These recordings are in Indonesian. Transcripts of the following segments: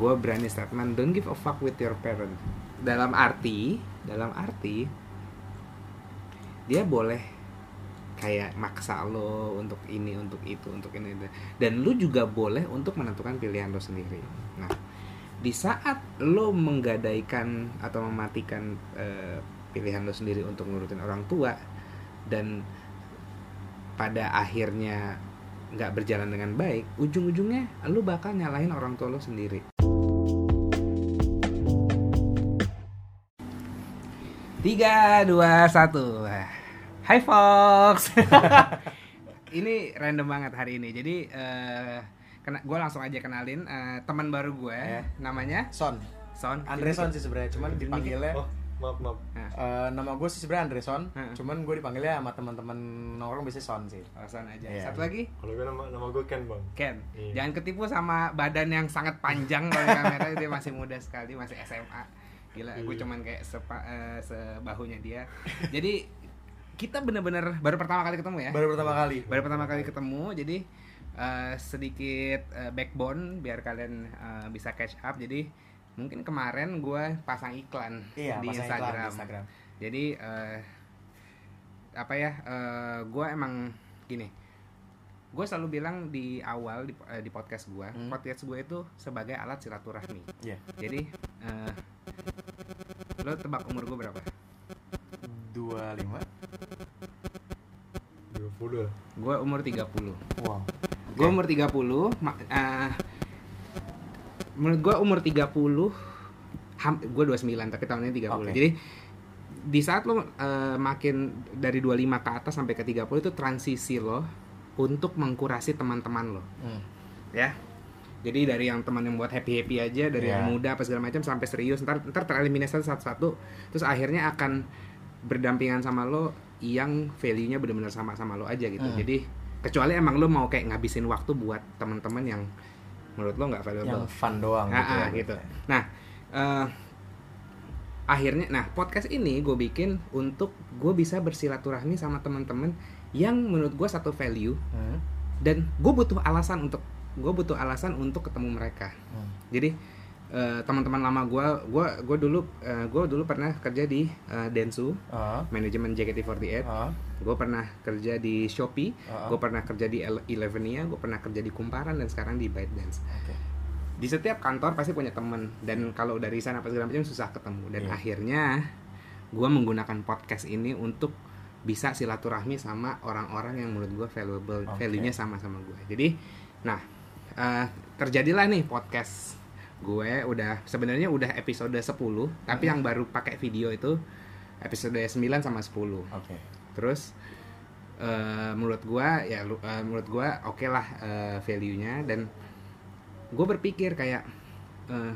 gue berani statement don't give a fuck with your parent. Dalam arti dalam arti dia boleh kayak maksa lo untuk ini untuk itu untuk ini dan lu juga boleh untuk menentukan pilihan lo sendiri. Nah di saat lo menggadaikan atau mematikan eh, pilihan lo sendiri untuk nurutin orang tua dan pada akhirnya nggak berjalan dengan baik ujung-ujungnya lo bakal nyalahin orang tua lo sendiri tiga dua satu Hai Fox ini random banget hari ini jadi eh kena gue langsung aja kenalin eh, teman baru gue Ya. namanya Son. Son Andre Son sih sebenarnya, cuman dipanggilnya Oh, maaf maaf. eh, nama gue sih sebenarnya Andre Son, Heeh. cuman gue dipanggilnya sama teman-teman nongkrong biasanya Son sih. Oh, Son aja Iya. satu lagi Kalau gue nama nama gue Ken bang. Ken Iya. jangan ketipu sama badan yang sangat panjang kalau kamera dia masih muda sekali masih SMA gila gue Iya. cuman kayak sepa, eh, sebahunya dia jadi kita bener-bener baru pertama kali ketemu ya Baru pertama kali. baru pertama kali ketemu jadi eh, sedikit eh, backbone biar kalian eh, bisa catch up jadi mungkin kemarin gue pasang iklan Iya, di, pasang iklan Instagram. di Instagram. jadi eh, apa ya gue emang gini gue selalu bilang di awal di, eh, di podcast gue Hmm. podcast gue itu sebagai alat silaturahmi Iya. jadi eh, lo tebak umur gue berapa 25. 20 lah. gue umur 30 Wow. Gue umur 30 ma- eh, Menurut gue umur 30 ham, Gue 29 tapi tahun ini 30 Oke. Jadi di saat lo eh, makin dari 25 ke atas sampai ke 30 itu transisi lo untuk mengkurasi teman-teman lo Hmm. ya jadi dari yang teman yang buat happy happy aja dari Iya. yang muda apa segala macam sampai serius ntar ntar tereliminasi satu-satu terus akhirnya akan berdampingan sama lo yang value nya benar-benar sama sama lo aja gitu Hmm. jadi kecuali emang lo mau kayak ngabisin waktu buat teman-teman yang menurut lo nggak valuable Yang fun doang Ah, gitu. ah, ya, gitu. Nah, eh, akhirnya, nah podcast ini gue bikin untuk gue bisa bersilaturahmi sama teman-teman yang menurut gue satu value Hmm. dan gue butuh alasan untuk gue butuh alasan untuk ketemu mereka. Hmm. Jadi eh, teman-teman lama gue, gue gue dulu gue dulu pernah kerja di eh, Densu, Ah, manajemen JKT48. ah, Gue pernah kerja di Shopee, ah. gue pernah kerja di Elevenia, gue pernah kerja di Kumparan dan sekarang di ByteDance Oke. di setiap kantor pasti punya temen dan kalau dari sana apa segala macam susah ketemu dan Iya. akhirnya gue menggunakan podcast ini untuk bisa silaturahmi sama orang-orang yang menurut gue valuable Oke. value-nya sama sama gue jadi nah eh, terjadilah nih podcast gue udah sebenarnya udah episode 10 tapi Hmm. yang baru pakai video itu episode 9 sama 10 Oke. terus eh, menurut gua ya eh, menurut gua oke lah eh, value-nya dan gue berpikir kayak eh,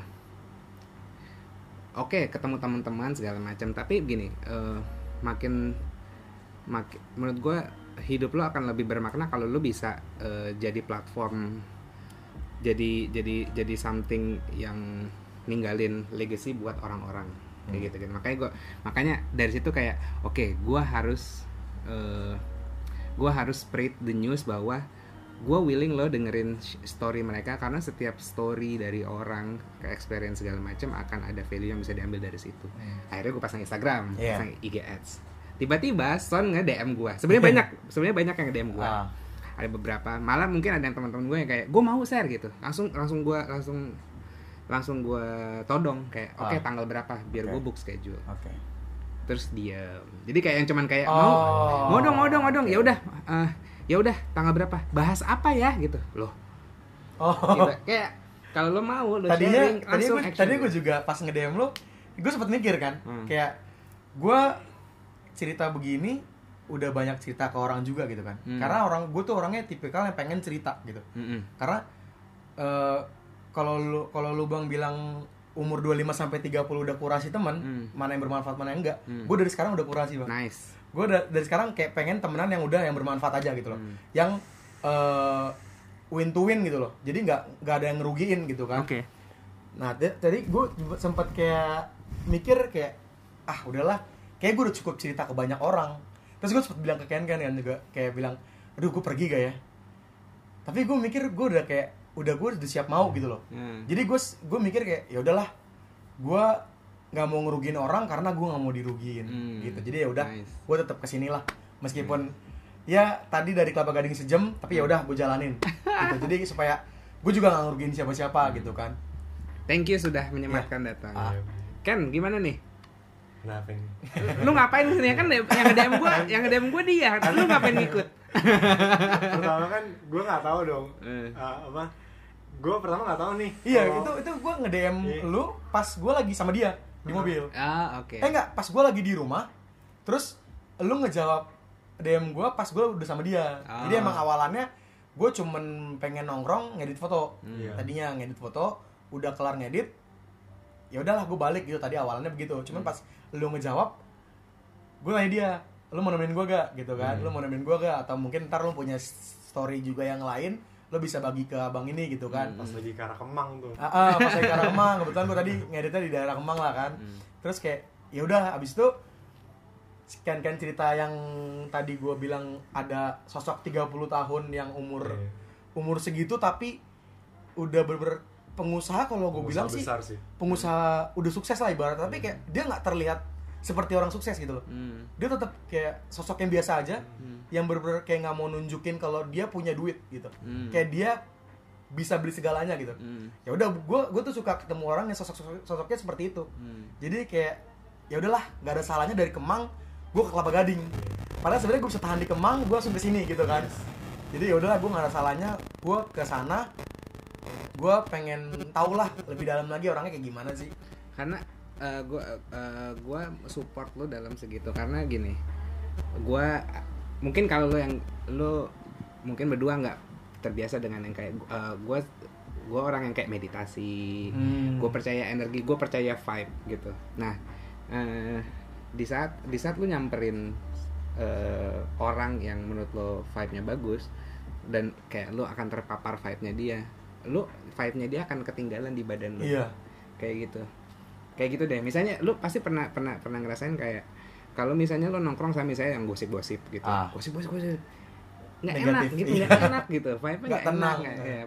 oke ketemu teman-teman segala macam tapi begini eh, makin makin menurut gua hidup lo akan lebih bermakna kalau lo bisa eh, jadi platform jadi jadi jadi something yang ninggalin legacy buat orang-orang. Kayak Hmm. gitu kan makanya gua makanya dari situ kayak oke gua harus eh, gua harus spread the news bahwa gua willing lo dengerin story mereka karena setiap story dari orang ke experience segala macam akan ada value yang bisa diambil dari situ. Hmm. akhirnya gue pasang Instagram Iya. pasang IG ads. Tiba-tiba Son nge DM gue sebenarnya banyak sebenarnya banyak yang nge DM gue Ah, ada beberapa malah mungkin ada yang teman-teman gue yang kayak gue mau share gitu langsung langsung gue langsung langsung gue todong kayak oke Ah. tanggal berapa biar Oke. gue book schedule Oke. terus dia jadi kayak yang cuman kayak Oh. mau mau dong mau dong mau dong Oke. ya udah eh, ya udah tanggal berapa bahas apa ya gitu loh Oh. Gitu. kayak kalau lo mau lo tadinya sharing tadinya langsung gue tadinya gue juga pas nge DM lo gue sempet mikir kan Hmm. kayak gue cerita begini udah banyak cerita ke orang juga gitu kan Hmm. karena orang gue tuh orangnya tipikal yang pengen cerita gitu Mm-mm. karena eh, kalau lu kalau lu bang bilang umur 25 sampai 30 udah kurasi teman Hmm. mana yang bermanfaat mana yang enggak Hmm. gue dari sekarang udah kurasi bang nice gue dari sekarang kayak pengen temenan yang udah yang bermanfaat aja gitu loh Hmm. yang eh, win to win gitu loh jadi nggak nggak ada yang ngerugiin gitu kan oke Nah, tadi gue sempat kayak mikir kayak ah udahlah, kayak gue udah cukup cerita ke banyak orang. Terus gue sempat bilang ke Ken kan kan juga kayak bilang, aduh gue pergi gak ya? Tapi gue mikir gue udah kayak udah gue udah siap mau gitu loh Hmm. jadi gue gue mikir kayak ya udahlah gue nggak mau ngerugiin orang karena gue nggak mau dirugiin Hmm. gitu jadi ya udah Nice. Hmm. gue tetap ke sini lah meskipun ya tadi dari kelapa gading sejam tapi ya udah gue jalanin gitu jadi supaya gue juga nggak ngerugiin siapa-siapa gitu kan Thank you sudah menyempatkan datang. Ah. Ken, gimana nih? Kenapa ini? Lu ngapain ke sini kan yang nge-DM gua, yang nge-DM gua dia. Lu ngapain ngikut? pertama kan gue nggak tahu dong Eh. Ah, apa gue pertama nggak tahu nih iya kalau- itu itu gue nge DM Iya. lu pas gue lagi sama dia di mobil Ah, oke. eh enggak pas gue lagi di rumah terus lu ngejawab DM gue pas gue udah sama dia Ah. jadi emang awalannya gue cuman pengen nongkrong ngedit foto Iya. tadinya ngedit foto udah kelar ngedit ya udahlah gue balik gitu tadi awalannya begitu cuman Hmm. pas lu ngejawab gue nanya dia lu mau nemenin gue gak gitu kan Hmm. lu mau nemenin gue gak atau mungkin ntar lu punya story juga yang lain lu bisa bagi ke abang ini gitu kan Hmm. pas lagi ke arah Kemang tuh Ah, ah, pas lagi ke arah Kemang kebetulan gue tadi ngeditnya di daerah Kemang lah kan Hmm. terus kayak ya udah abis itu sekian kan cerita yang tadi gue bilang ada sosok 30 tahun yang umur Iya. umur segitu tapi udah bener pengusaha kalau gue bilang sih besar sih. pengusaha udah sukses lah ibarat tapi kayak dia nggak terlihat seperti orang sukses gitu loh. Hmm. dia tetap kayak sosok yang biasa aja Hmm. yang bener-bener kayak nggak mau nunjukin kalau dia punya duit gitu. Hmm. kayak dia bisa beli segalanya gitu. Hmm. ya udah gue gue tuh suka ketemu orang yang sosok sosoknya seperti itu. Hmm. jadi kayak ya udahlah nggak ada salahnya dari Kemang gue ke Kelapa Gading. Padahal sebenarnya gue bisa tahan di Kemang gue langsung ke sini gitu kan. Jadi ya udahlah gue nggak ada salahnya gue ke sana gue pengen tau lah lebih dalam lagi orangnya kayak gimana sih. Karena gua eh, gua support lu dalam segitu. Karena gini gua mungkin kalau lu yang lu mungkin berdua nggak terbiasa dengan yang kayak eh, gua gua orang yang kayak meditasi. Hmm. gue percaya energi gue percaya vibe gitu. Nah eh, di saat di saat lu nyamperin eh, orang yang menurut lo vibe-nya bagus dan kayak lu akan terpapar vibe-nya dia lu vibe-nya dia akan ketinggalan di badan lu iya kayak gitu kayak gitu deh misalnya lu pasti pernah pernah pernah ngerasain kayak kalau misalnya lu nongkrong sama saya yang gosip-gosip gitu Ah. gosip-gosip gosip nggak Negatif, enak gitu iya. nggak enak gitu vibe Nggak nggak enak tenang. nggak- ya.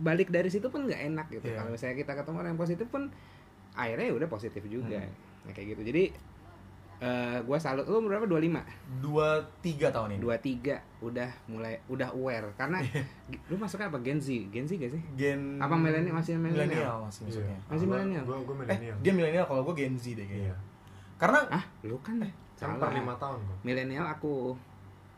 balik dari situ pun nggak enak gitu Iya. kalau misalnya kita ketemu orang yang positif pun akhirnya ya udah positif juga Hmm. Nah, kayak gitu jadi eh gua salut lu berapa? 25 dua tiga tahun ini. 23 udah mulai udah aware. Karena gi- lu masuknya apa? Gen Z? Gen Z gak sih? Gen Apa milenial? Masih milenial? milenial masih masuknya Masih milenial? gue gue eh milenial dia milenial kalau gue gen Z deh kayaknya. Iya. Karena ah lu kan salah. Per lima tahun kok. Milenial aku.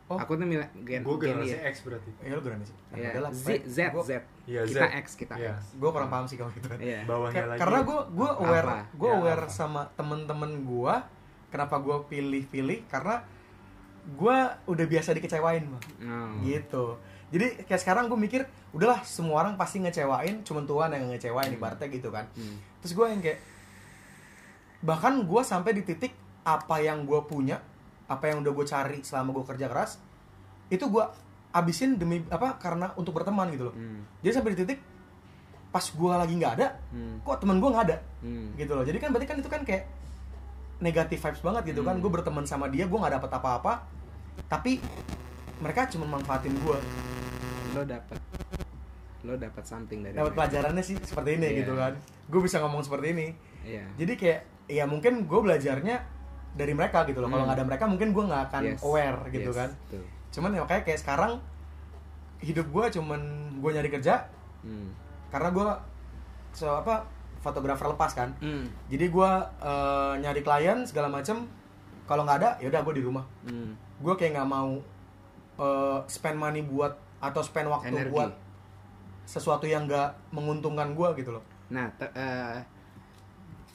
Oh. aku tuh mil gen gue gen generasi Y. X berarti. Ya lu sih Iya. Z Z. Gua- Z. Iya, kita Z. X kita Iya. X. Gue kurang paham sih kalau gitu. Iya. Bawahnya Ka- lagi. karena gue gue aware gue Ya, aware apa? sama temen-temen gue kenapa gue pilih-pilih karena gue udah biasa dikecewain bang Oh. gitu jadi kayak sekarang gue mikir udahlah semua orang pasti ngecewain cuman Tuhan yang ngecewain ibaratnya gitu kan Hmm. terus gue yang kayak bahkan gue sampai di titik apa yang gue punya apa yang udah gue cari selama gue kerja keras itu gue abisin demi apa karena untuk berteman gitu loh Hmm. jadi sampai di titik pas gue lagi nggak ada Hmm. kok teman gue nggak ada Hmm. gitu loh jadi kan berarti kan itu kan kayak negatif vibes banget gitu kan Hmm. gue berteman sama dia gue nggak dapat apa-apa tapi mereka cuma manfaatin gue lo dapat lo dapat something dari dapat pelajarannya sih seperti ini Iya. gitu kan gue bisa ngomong seperti ini iya jadi kayak ya mungkin gue belajarnya dari mereka gitu loh kalau Hmm. nggak ada mereka mungkin gue nggak akan Yes. aware gitu Yes, kan betul. cuman ya kayak kayak sekarang hidup gue cuman gue nyari kerja Hmm. karena gue so apa fotografer lepas kan Hmm. jadi gue eh, nyari klien segala macem kalau nggak ada ya udah gue di rumah Hmm. gue kayak nggak mau eh, spend money buat atau spend waktu Energi. buat sesuatu yang nggak menguntungkan gue gitu loh Nah, te- eh,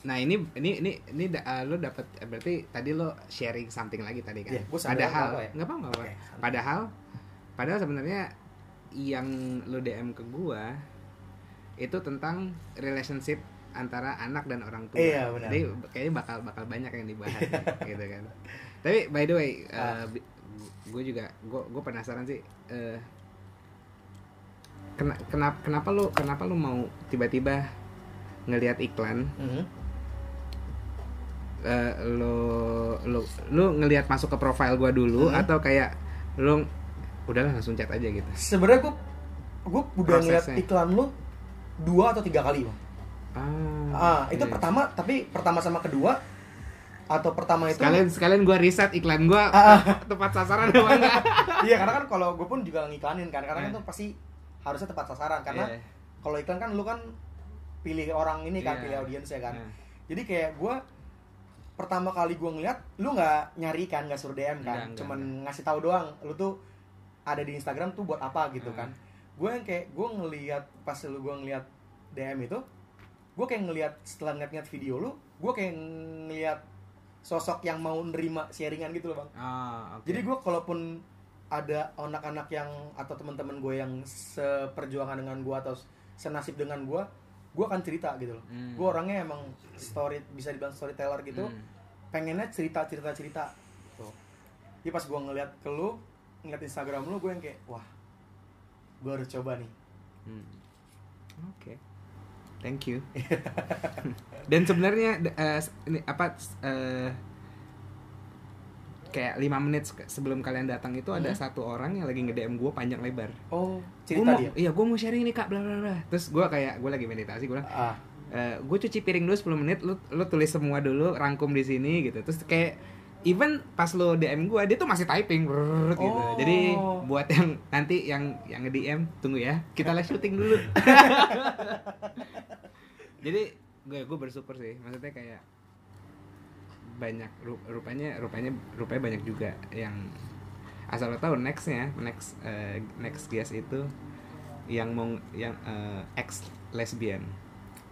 nah ini ini ini ini da- eh, lo dapat berarti tadi lo sharing something lagi tadi kan. Gua sambil padahal apa ya? nggak apa nggak apa. Oke, santai. Padahal padahal sebenarnya yang lo DM ke gua itu tentang relationship antara anak dan orang tua. Iya, benar. Jadi kayaknya bakal bakal banyak yang dibahas gitu kan. Tapi by the way, Ah. gue juga gue gue penasaran sih. eh, kena, kenapa kenapa lu kenapa lu mau tiba-tiba ngelihat iklan Mhm. eh, lo lo lu ngelihat masuk ke profile gua dulu Hmm. atau kayak lu udahlah langsung chat aja gitu sebenarnya gue gue udah ngeliat iklan lu dua atau tiga kali bang ah itu iya. pertama tapi pertama sama kedua atau pertama itu sekalian sekalian gua riset iklan gua Ah, tepat sasaran apa enggak iya karena kan kalau gue pun juga ngiklanin kan karena kan Iya. itu pasti harusnya tepat sasaran karena Iya. kalau iklan kan lu kan pilih orang ini kan Iya. pilih audiens ya kan Nah. jadi kayak gue pertama kali gue ngeliat lu nggak nyari kan nggak suruh DM kan Enggak, cuman enggak. ngasih tahu doang lu tuh ada di Instagram tuh buat apa gitu Hmm. kan gue yang kayak gue ngeliat pas lu gue ngeliat DM itu gue kayak ngeliat setelah ngeliat-ngeliat video lu gue kayak ngeliat sosok yang mau nerima sharingan gitu loh bang Ah, oke. jadi gue kalaupun ada anak-anak yang atau teman-teman gue yang seperjuangan dengan gue atau senasib dengan gue gue akan cerita gitu loh Hmm. gue orangnya emang story bisa dibilang storyteller gitu Hmm. pengennya cerita cerita cerita tuh jadi pas gue ngeliat ke lu ngeliat Instagram lu gue yang kayak wah gue harus coba nih Hmm. Oke. Thank you. Dan sebenarnya eh, s- ini apa eh, kayak lima menit se- sebelum kalian datang itu ada Hmm. satu orang yang lagi nge-DM gue panjang lebar. oh Gua cerita mau, dia Iya, gue mau sharing nih kak, bla bla bla. Terus gue kayak gue lagi meditasi, gue bilang, ah gue cuci piring dulu 10 menit, lu lu tulis semua dulu, rangkum di sini gitu. Terus kayak even pas lu DM gue, dia tuh masih typing brrrr, gitu. Oh. Jadi buat yang nanti yang yang nge-DM tunggu ya, kita live syuting dulu. Jadi gue gue bersyukur sih, maksudnya kayak banyak ru- rupanya rupanya rupanya banyak juga yang asal lo tahu nextnya next eh, next guest itu yang mau yang eh, ex lesbian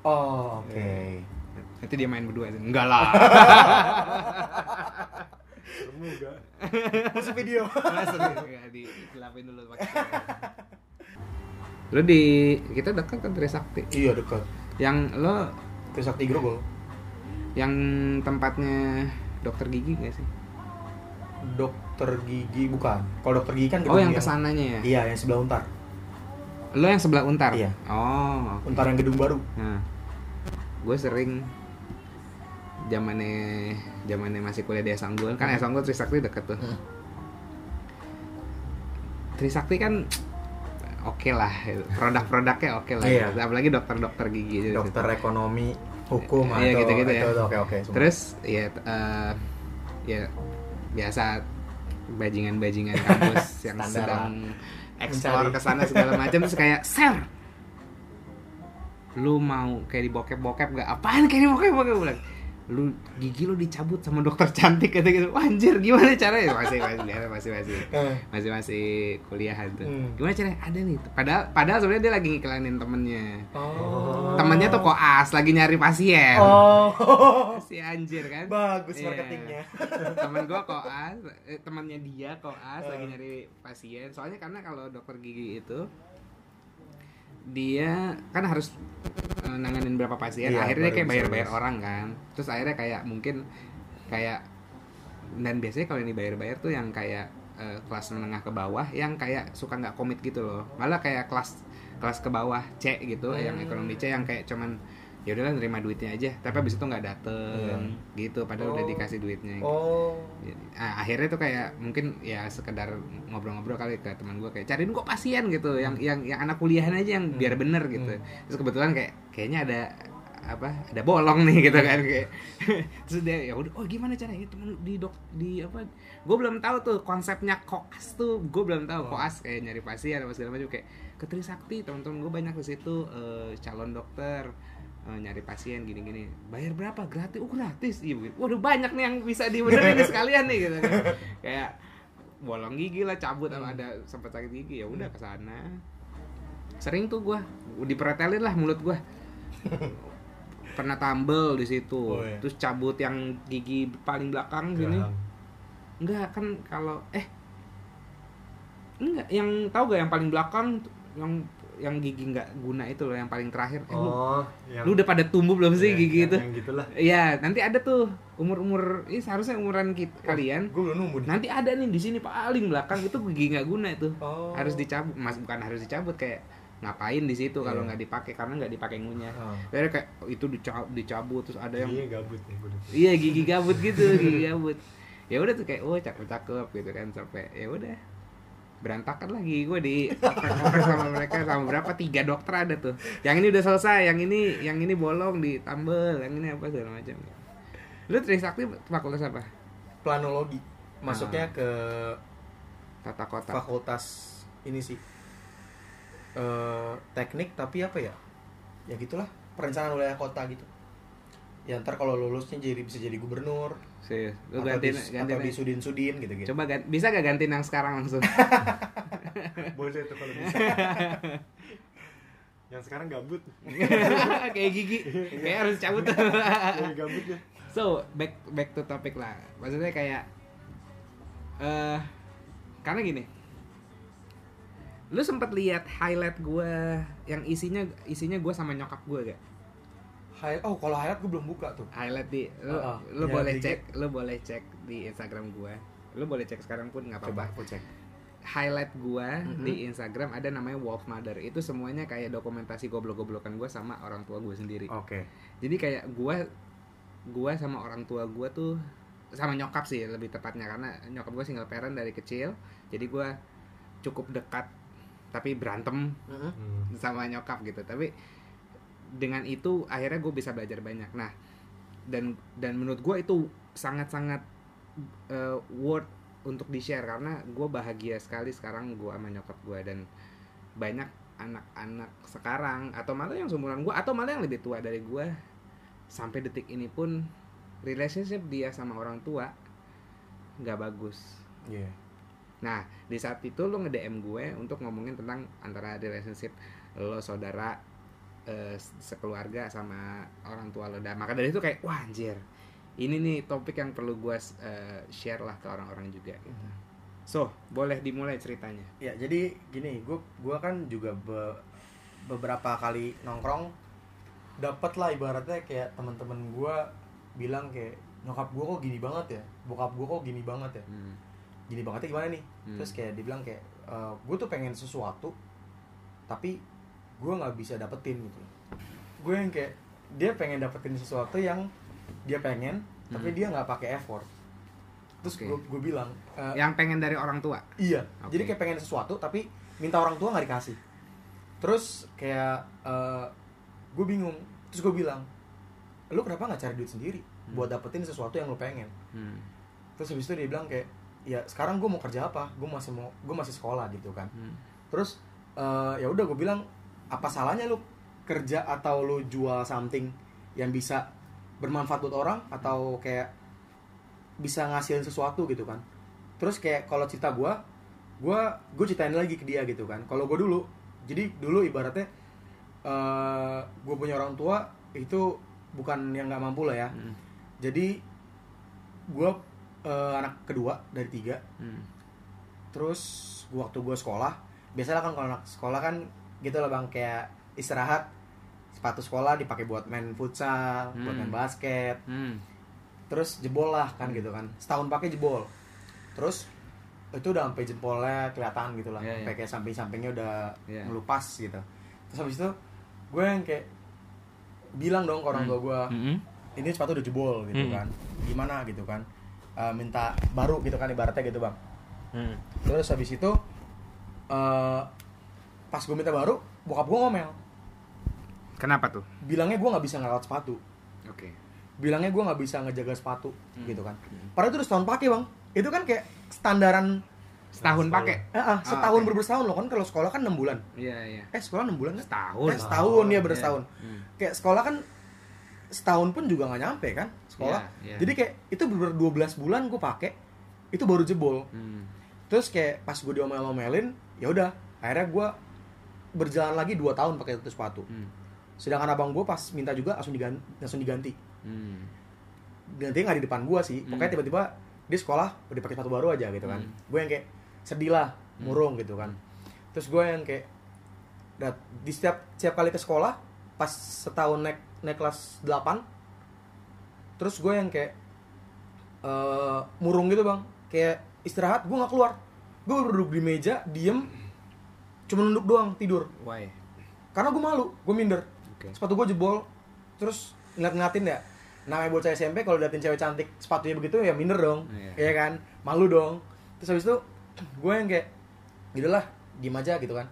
oh oke nanti dia main berdua enggak lah. Semoga. masuk video. Langsung di gelapin dulu pakai lo di kita dekat kan Trisakti? Iya dekat. Yang lo? Trisakti Grogol. Yang tempatnya dokter gigi gak sih? Dokter gigi bukan. Kalau dokter gigi kan oh yang ke sananya ya? Iya yang sebelah untar. Lo yang sebelah untar? Iya. oh oke. untar yang gedung baru. Nah, gue sering zamannya zamannya masih kuliah di Esanggul kan Esanggul Trisakti deket tuh. Hmm. Trisakti kan oke lah, gitu. produk-produknya oke lah. Iya. gitu. Apalagi dokter-dokter gigi. gitu. dokter ekonomi hukum Iya, atau gitu-gitu ya. itu oke oke semua. Terus ya eh, ya biasa bajingan-bajingan kampus yang sedang Mencari. ke sana segala macam terus kayak ser lu mau kayak di bokep-bokep gak apaan kayak di bokep-bokep? Bilang lu gigi lu dicabut sama dokter cantik kata gitu. Wah, anjir gimana caranya? Masih masih masih masih Eh, masih masih kuliahan tuh. Hmm. gimana caranya? Ada nih. Padahal padahal sebenarnya dia lagi ngiklanin temennya. Oh. Temennya tuh koas lagi nyari pasien. Oh. Si anjir kan? Bagus Iya. marketingnya. Temen gua koas eh, temannya dia koas lagi Eh. nyari pasien. Soalnya karena kalau dokter gigi itu dia kan harus eh, nanganin berapa pasien. Iya, akhirnya kayak bayar-bayar orang kan. Terus akhirnya kayak mungkin kayak dan biasanya kalau ini bayar-bayar tuh yang kayak eh, kelas menengah ke bawah yang kayak suka nggak komit gitu loh. Malah kayak kelas kelas ke bawah C gitu yang Hmm. ekonomi C yang kayak cuman ya udahlah nerima duitnya aja. Tapi abis itu nggak dateng gitu. Padahal udah Oh. dikasih duitnya. Oh. Jadi, ah, akhirnya tuh kayak mungkin ya sekedar ngobrol-ngobrol kali ke teman gue kayak cariin kok pasien gitu. Yang yang yang anak kuliahan aja yang Hmm. biar bener gitu. Hmm. terus kebetulan kayak kayaknya ada apa ada bolong nih gitu kan kayak. Terus dia ya udah oh gimana caranya? Temen di dok di apa gue belum tahu tuh konsepnya koas tuh gue belum tahu Oh. koas kayak nyari pasien apa segala macam. Kayak ke Trisakti teman-teman gue banyak di situ eh, calon dokter eh, nyari pasien gini-gini. Bayar berapa? Gratis? Oh gratis. Iya begitu. Waduh banyak nih yang bisa dibenerin nih sekalian nih gitu kan. Kayak bolong gigi lah cabut Hmm. ada sempat sakit gigi. Ya udah ke sana. Sering tuh gua. Dipretelin lah mulut gua. Pernah tambel di situ. Oh, iya. terus cabut yang gigi paling belakang gini. enggak kan kalau eh enggak yang tahu gak yang paling belakang yang yang gigi nggak guna itu loh yang paling terakhir eh, lu, Oh, yang lu udah pada tumbuh belum sih Iya, gigi yang- itu Yang gitulah. Iya, nanti ada tuh umur-umur ini seharusnya umuran kita, kalian. gue belum nih Nanti ada nih di sini paling belakang itu gigi nggak guna itu. Oh. Harus dicabut, mas bukan harus dicabut kayak ngapain di situ kalau Iya. nggak dipakai karena nggak dipakai ngunyah. Oh. Akhirnya kayak oh, itu dicabut, dicabut terus ada yang Iya gabut nih iya gigi gabut gitu, gigi gabut. Ya udah tuh kayak oh cakep cakep gitu kan sampai ya udah berantakan lagi. Gue di sama mereka sama berapa? Tiga dokter ada tuh. Yang ini udah selesai yang ini yang ini bolong ditambel yang ini apa segala macam. Lu Trisakti fakultas apa? Planologi. Masuknya Ah. ke tata kota. fakultas ini sih. Eh teknik tapi apa ya? Ya gitulah perencanaan wilayah kota gitu. Ya ntar kalau lulusnya jadi bisa jadi gubernur Serius. lu atau gantiin di, gantiin atau di sudin sudin gitu gitu coba gan- bisa gak gantiin yang sekarang langsung? Boleh itu kalau bisa. Yang sekarang gabut. kayak gigi. Kayak harus cabut. Gabut ya. so back back to topic lah. Maksudnya kayak eh karena gini. Lu sempet lihat highlight gue yang isinya isinya gue sama nyokap gue gak Hai, oh kalau highlight gue belum buka tuh. Highlight di lu, Ah, ah. lu Ya, boleh cek lu boleh cek di Instagram gue lu boleh cek sekarang pun nggak apa-apa. aku cek. Highlight gue Mhm. di Instagram ada namanya Wolf Mother. Itu semuanya kayak dokumentasi goblok-goblokan gue sama orang tua gue sendiri. Oke. Jadi kayak gue gue sama orang tua gue tuh sama nyokap sih lebih tepatnya. Karena nyokap gue single parent dari kecil jadi gue cukup dekat tapi berantem Mhm. Hmm. sama nyokap gitu. Tapi dengan itu akhirnya gue bisa belajar banyak. Nah dan dan menurut gue itu sangat sangat uh, worth untuk di share karena gue bahagia sekali sekarang gue sama nyokap gue dan banyak anak-anak sekarang atau malah yang seumuran gue atau malah yang lebih tua dari gue sampai detik ini pun relationship dia sama orang tua nggak bagus. Iya. Nah, di saat itu lo nge-DM gue untuk ngomongin tentang antara relationship lo saudara eh, sekeluarga sama orang tua lo. Dan maka dari itu kayak wah anjir. Ini nih topik yang perlu gue eh, share lah ke orang-orang juga gitu. So, boleh dimulai ceritanya. Ya, jadi gini, gua gua kan juga be- beberapa kali nongkrong dapat lah ibaratnya kayak teman-teman gua bilang kayak nyokap gua kok gini banget ya, bokap gua kok gini banget ya. Hmm. Gini bangetnya gimana nih? Hmm. Terus kayak dibilang kayak e, gue tuh pengen sesuatu tapi gua nggak bisa dapetin gitu. Gue yang kayak dia pengen dapetin sesuatu yang dia pengen tapi Hmm. dia nggak pakai effort. Terus Oke. gue gue bilang e, Yang pengen dari orang tua. Iya. Oke. Jadi kayak pengen sesuatu tapi minta orang tua nggak dikasih. Terus kayak gue bingung. Terus gue bilang, lu kenapa nggak cari duit sendiri Hmm. buat dapetin sesuatu yang lu pengen? Hmm. Terus habis itu dia bilang kayak, ya sekarang gue mau kerja apa? Gue masih mau, gue masih sekolah gitu kan. Hmm. Terus eh, ya udah gue bilang, apa salahnya lu kerja atau lu jual something yang bisa bermanfaat buat orang atau kayak bisa ngasilin sesuatu gitu kan terus kayak kalau cerita gue gue gue ceritain lagi ke dia gitu kan kalau gue dulu jadi dulu ibaratnya eh gue punya orang tua itu bukan yang nggak mampu lah ya Hmm. jadi gue eh, anak kedua dari tiga Hmm. terus waktu gue sekolah biasanya kan kalau anak sekolah kan gitu lah bang kayak istirahat sepatu sekolah dipakai buat main futsal buat Hmm. main basket Hmm. terus jebol lah kan gitu kan setahun pakai jebol terus itu udah sampai jempolnya kelihatan gitu lah iya. sampai kayak samping-sampingnya udah Iya. ngelupas gitu terus habis itu gue yang kayak bilang dong ke orang tua gue Hmm. ini sepatu udah jebol gitu Hmm. kan gimana gitu kan Eh, minta baru gitu kan ibaratnya gitu bang Hmm. terus habis itu eh pas gue minta baru bokap gue ngomel Kenapa tuh? bilangnya gue nggak bisa ngerawat sepatu Oke. bilangnya gue nggak bisa ngejaga sepatu Hmm. gitu kan Hmm. padahal itu udah setahun pakai bang itu kan kayak standaran Setahun Sekolah. pakai. eh, ah, setahun berbers tahun loh kan kalau sekolah kan enam bulan Iya, iya. eh sekolah enam bulan kan Setahun. eh setahun ya bener Iya. setahun Hmm. kayak sekolah kan setahun pun juga nggak nyampe kan sekolah Iya, iya. jadi kayak itu bener 12 bulan gue pakai itu baru jebol Hmm. terus kayak pas gue diomel-omelin ya udah akhirnya gue berjalan lagi 2 tahun pakai itu sepatu. Hmm. sedangkan abang gue pas minta juga langsung diganti langsung diganti. Hmm. ganti nggak di depan gue sih. Pokoknya Hmm. tiba-tiba di sekolah udah pakai sepatu baru aja gitu kan. Hmm. gue yang kayak sedih lah murung gitu kan. Terus gue yang kayak dat- di setiap setiap kali ke sekolah pas setahun naik naik kelas 8 terus gue yang kayak eh, murung gitu bang. Kayak istirahat gue nggak keluar. Gue duduk di meja diem cuma nunduk doang tidur Why? karena gue malu gue minder Oke. sepatu gue jebol terus ngeliat-ngeliatin ya namanya bocah SMP kalau liatin cewek cantik sepatunya begitu ya minder dong Iya. iya kan malu dong terus habis itu gue yang kayak Gitulah, diem aja gitu kan.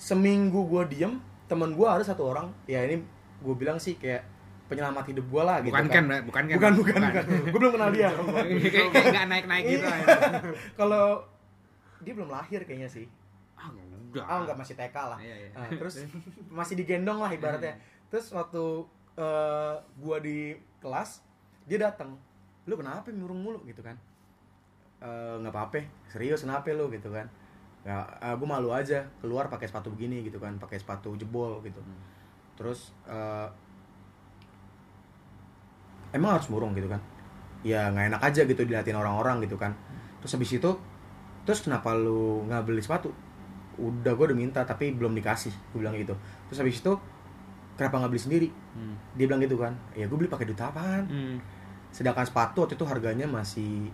Seminggu gue diem, temen gue ada satu orang, ya ini gue bilang sih kayak penyelamat hidup gue lah gitu bukan kan, Mbak? bukan kan? Bukan, bukan, bukan. Gue belum kenal dia. kayak nggak naik-naik gitu. Iya. Kalau dia belum lahir kayaknya sih. Ah, enggak. Ah, enggak masih TK lah. Iya, iya. Nah, terus masih digendong lah ibaratnya. Terus waktu eh, gua di kelas, dia datang. Lu kenapa murung mulu gitu kan? Eh, nggak apa-apa, serius kenapa lu gitu kan? Ya, eh, gua malu aja keluar pakai sepatu begini gitu kan, pakai sepatu jebol gitu. Terus eh, emang harus murung gitu kan? Ya nggak enak aja gitu diliatin orang-orang gitu kan. Terus habis itu, terus kenapa lu nggak beli sepatu? Udah gue udah minta tapi belum dikasih, gue bilang gitu. Terus habis itu, kenapa nggak beli sendiri? Hmm. Dia bilang gitu kan, ya gue beli pakai duit apaan? Hmm. Sedangkan sepatu waktu itu harganya masih,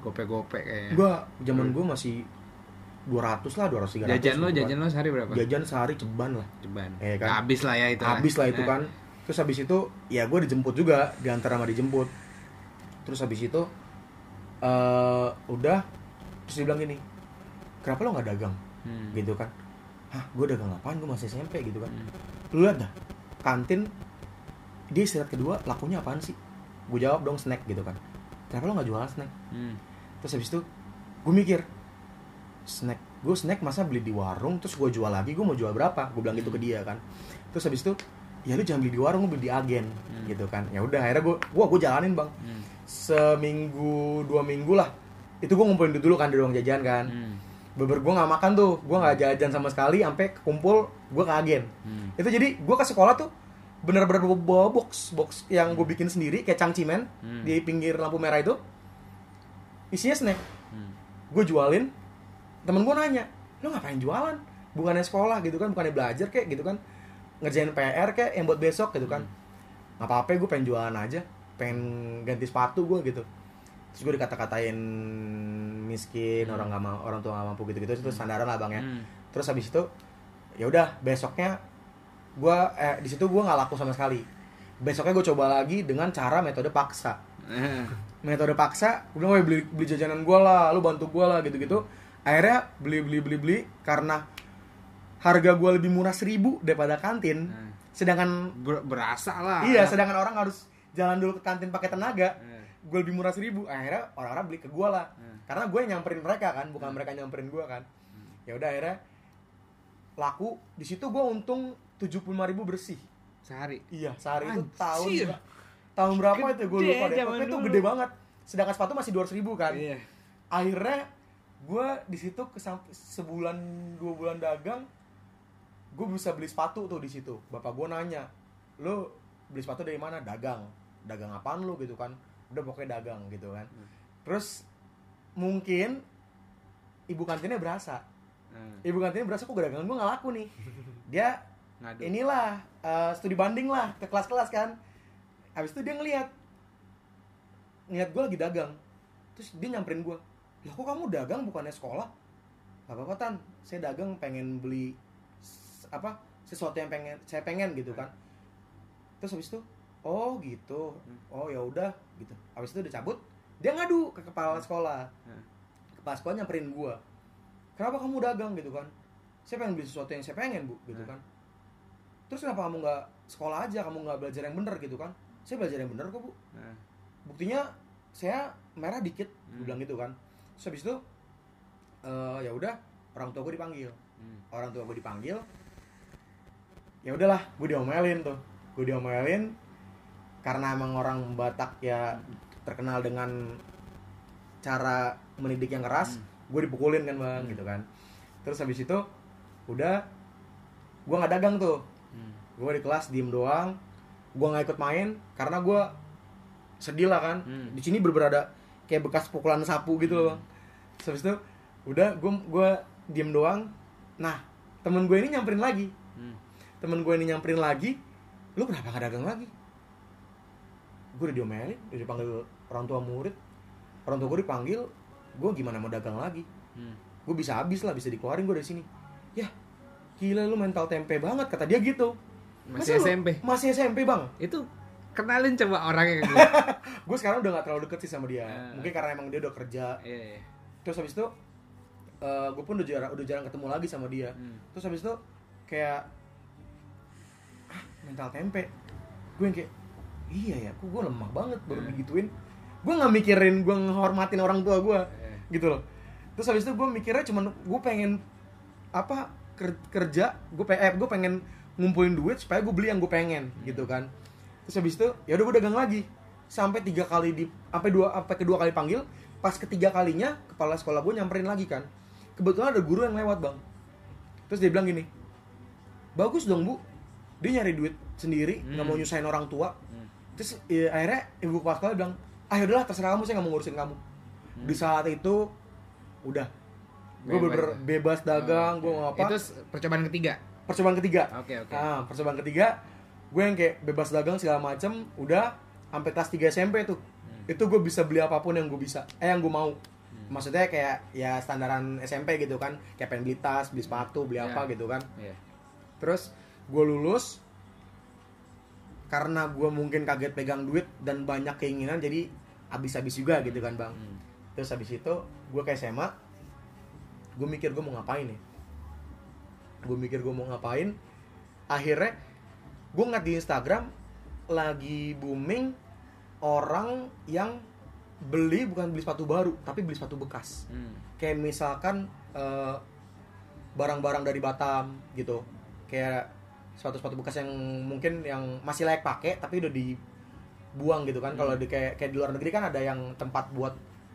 Gope-gope kayaknya. gue zaman gue masih 200 lah, 200 300. jajan lo, gitu kan. jajan lo sehari berapa? Jajan sehari ceban lah. Ceban. Iya kan? Habis lah ya itu. habis lah itu Eh. kan terus habis itu ya gue dijemput juga diantar sama dijemput terus habis itu eh udah terus dia bilang gini kenapa lo nggak dagang Hmm. gitu kan hah gue dagang apaan gue masih SMP gitu kan Hmm. lu lihat dah kantin dia istirahat kedua lakunya apaan sih gue jawab dong snack gitu kan kenapa lo nggak jual snack Hmm. terus habis itu gue mikir snack gue snack masa beli di warung terus gue jual lagi gue mau jual berapa gue bilang gitu ke dia kan terus habis itu ya lu jangan beli di warung lu beli di agen Hmm. gitu kan ya udah akhirnya gue gua gue jalanin bang Hmm. seminggu dua minggu lah itu gue ngumpulin dulu kan di ruang jajan kan Hmm. Beber gue nggak makan tuh gue nggak jajan sama sekali sampai kumpul gue ke agen. Hmm. itu jadi gue ke sekolah tuh bener-bener bawa box box yang gue bikin sendiri kayak cangcimen Hmm. di pinggir lampu merah itu. Isinya snack. Hmm. gue jualin temen gue nanya lo ngapain jualan? Bukannya sekolah gitu kan bukannya belajar kayak gitu kan? Ngerjain PR kayak yang buat besok gitu kan. Nggak apa-apa gue pengen jualan aja pengen ganti sepatu gue gitu terus gue dikata-katain miskin orang nggak mau orang tua nggak mampu gitu gitu itu sandaran lah bang ya Hmm. terus habis itu ya udah besoknya gue eh di situ gue nggak laku sama sekali besoknya gue coba lagi dengan cara metode paksa Eh. metode paksa gue bilang "Woi, beli beli jajanan gue lah lu bantu gue lah gitu gitu akhirnya beli beli beli beli karena harga gue lebih murah seribu daripada kantin Hmm. sedangkan Ber- berasa lah. iya sedangkan orang harus jalan dulu ke kantin pakai tenaga Eh. Gue lebih murah seribu akhirnya orang-orang beli ke gue lah. Hmm. karena gue yang nyamperin mereka kan bukan mereka nyamperin gue kan. Ya udah akhirnya laku. Di situ gue untung tujuh puluh ribu bersih. Sehari. iya sehari itu Anjir. tahun tahun berapa itu gue Gede lupa deh. pokoknya itu gede banget. Sedangkan sepatu masih dua ribu kan. Iya. akhirnya gue di situ sebulan dua bulan dagang gue bisa beli sepatu tuh di situ. Bapak gue nanya lo beli sepatu dari mana? Dagang. Dagang apaan lu? gitu kan udah pokoknya dagang gitu kan. Terus mungkin ibu kantinnya berasa. Eh. ibu kantinnya berasa kok dagangan gue nggak laku nih? Dia Ngadu. inilah eh, studi banding lah ke kelas-kelas kan. Habis itu dia ngeliat ngeliat gue lagi dagang. Terus dia nyamperin gue lah kok kamu dagang bukannya sekolah? Gak apa-apa tan. Saya dagang pengen beli apa sesuatu yang pengen saya pengen gitu kan. Terus habis itu oh gitu. Oh ya udah gitu. Habis itu udah cabut dia ngadu ke kepala sekolah. Kepala sekolah nyamperin gue kenapa kamu dagang? gitu kan. Saya pengen beli sesuatu yang saya pengen bu gitu Hmm. kan. Terus kenapa kamu nggak sekolah aja? Kamu nggak belajar yang bener? gitu kan. Saya belajar yang bener kok bu. Eh. buktinya saya merah dikit gue Hmm. bilang gitu kan. Terus habis itu eh, ya udah orang tua gue dipanggil. Hmm. orang tua gue dipanggil. Ya udahlah gue diomelin tuh. Gue diomelin karena emang orang Batak ya terkenal dengan cara mendidik yang keras gue dipukulin kan bang Hmm. gitu kan. Terus habis itu udah gue nggak dagang tuh. Hmm. gue di kelas diem doang gue nggak ikut main karena gue sedih lah kan. Hmm. di sini berberada kayak bekas pukulan sapu gitu loh bang. Terus habis itu udah gue gue diem doang. Nah temen gue ini nyamperin lagi. Hmm. temen gue ini nyamperin lagi lu kenapa gak dagang lagi gue udah diomelin udah dipanggil orang tua murid orang tua gue dipanggil gue gimana mau dagang lagi Hmm. gue bisa habis lah bisa dikeluarin gue dari sini ya gila lu mental tempe banget kata dia gitu Masa Masih lu- SMP. masih SMP bang Itu kenalin coba orangnya ke gue. gue sekarang udah gak terlalu deket sih sama dia Ah. mungkin karena emang dia udah kerja Iya, iya. terus habis itu gue pun udah jarang udah jarang ketemu lagi sama dia Hmm. terus habis itu kayak ah, mental tempe gue yang kayak iya ya kok gue lemah banget baru Hmm. digituin gue nggak mikirin gue ngehormatin orang tua gue Eh. gitu loh terus habis itu gue mikirnya cuman gue pengen apa ker- kerja gue pe eh, gue pengen ngumpulin duit supaya gue beli yang gue pengen gitu kan terus habis itu ya udah gue dagang lagi sampai tiga kali di sampai dua sampai kedua kali panggil pas ketiga kalinya kepala sekolah gue nyamperin lagi kan kebetulan ada guru yang lewat bang terus dia bilang gini bagus dong bu dia nyari duit sendiri nggak Hmm. mau nyusahin orang tua. Terus ya, akhirnya ibu sekolah bilang ah yaudahlah terserah kamu saya nggak mau ngurusin kamu di saat itu udah gue Bebas bener ya? bebas dagang gue Oke. mau apa Itu percobaan ketiga. percobaan ketiga Oke, oke. Ah, percobaan ketiga gue yang kayak bebas dagang segala macem udah sampai kelas 3 SMP tuh Hmm. itu gue bisa beli apa pun yang gue bisa eh yang gue mau maksudnya kayak ya standaran SMP gitu kan kayak pengen beli tas beli sepatu beli apa Ya. gitu kan Iya. terus gue lulus karena gue mungkin kaget pegang duit dan banyak keinginan jadi habis-habis juga gitu kan bang. Hmm. terus habis itu gue ke SMA gue mikir gue mau ngapain nih gue mikir gue mau ngapain. Akhirnya gue ngeliat di Instagram lagi booming orang yang beli bukan beli sepatu baru tapi beli sepatu bekas. Hmm. kayak misalkan eh, barang-barang dari Batam gitu. Kayak sepatu-sepatu bekas yang mungkin yang masih layak pakai tapi udah dibuang gitu kan kalau di kayak kayak di luar negeri kan ada yang tempat buat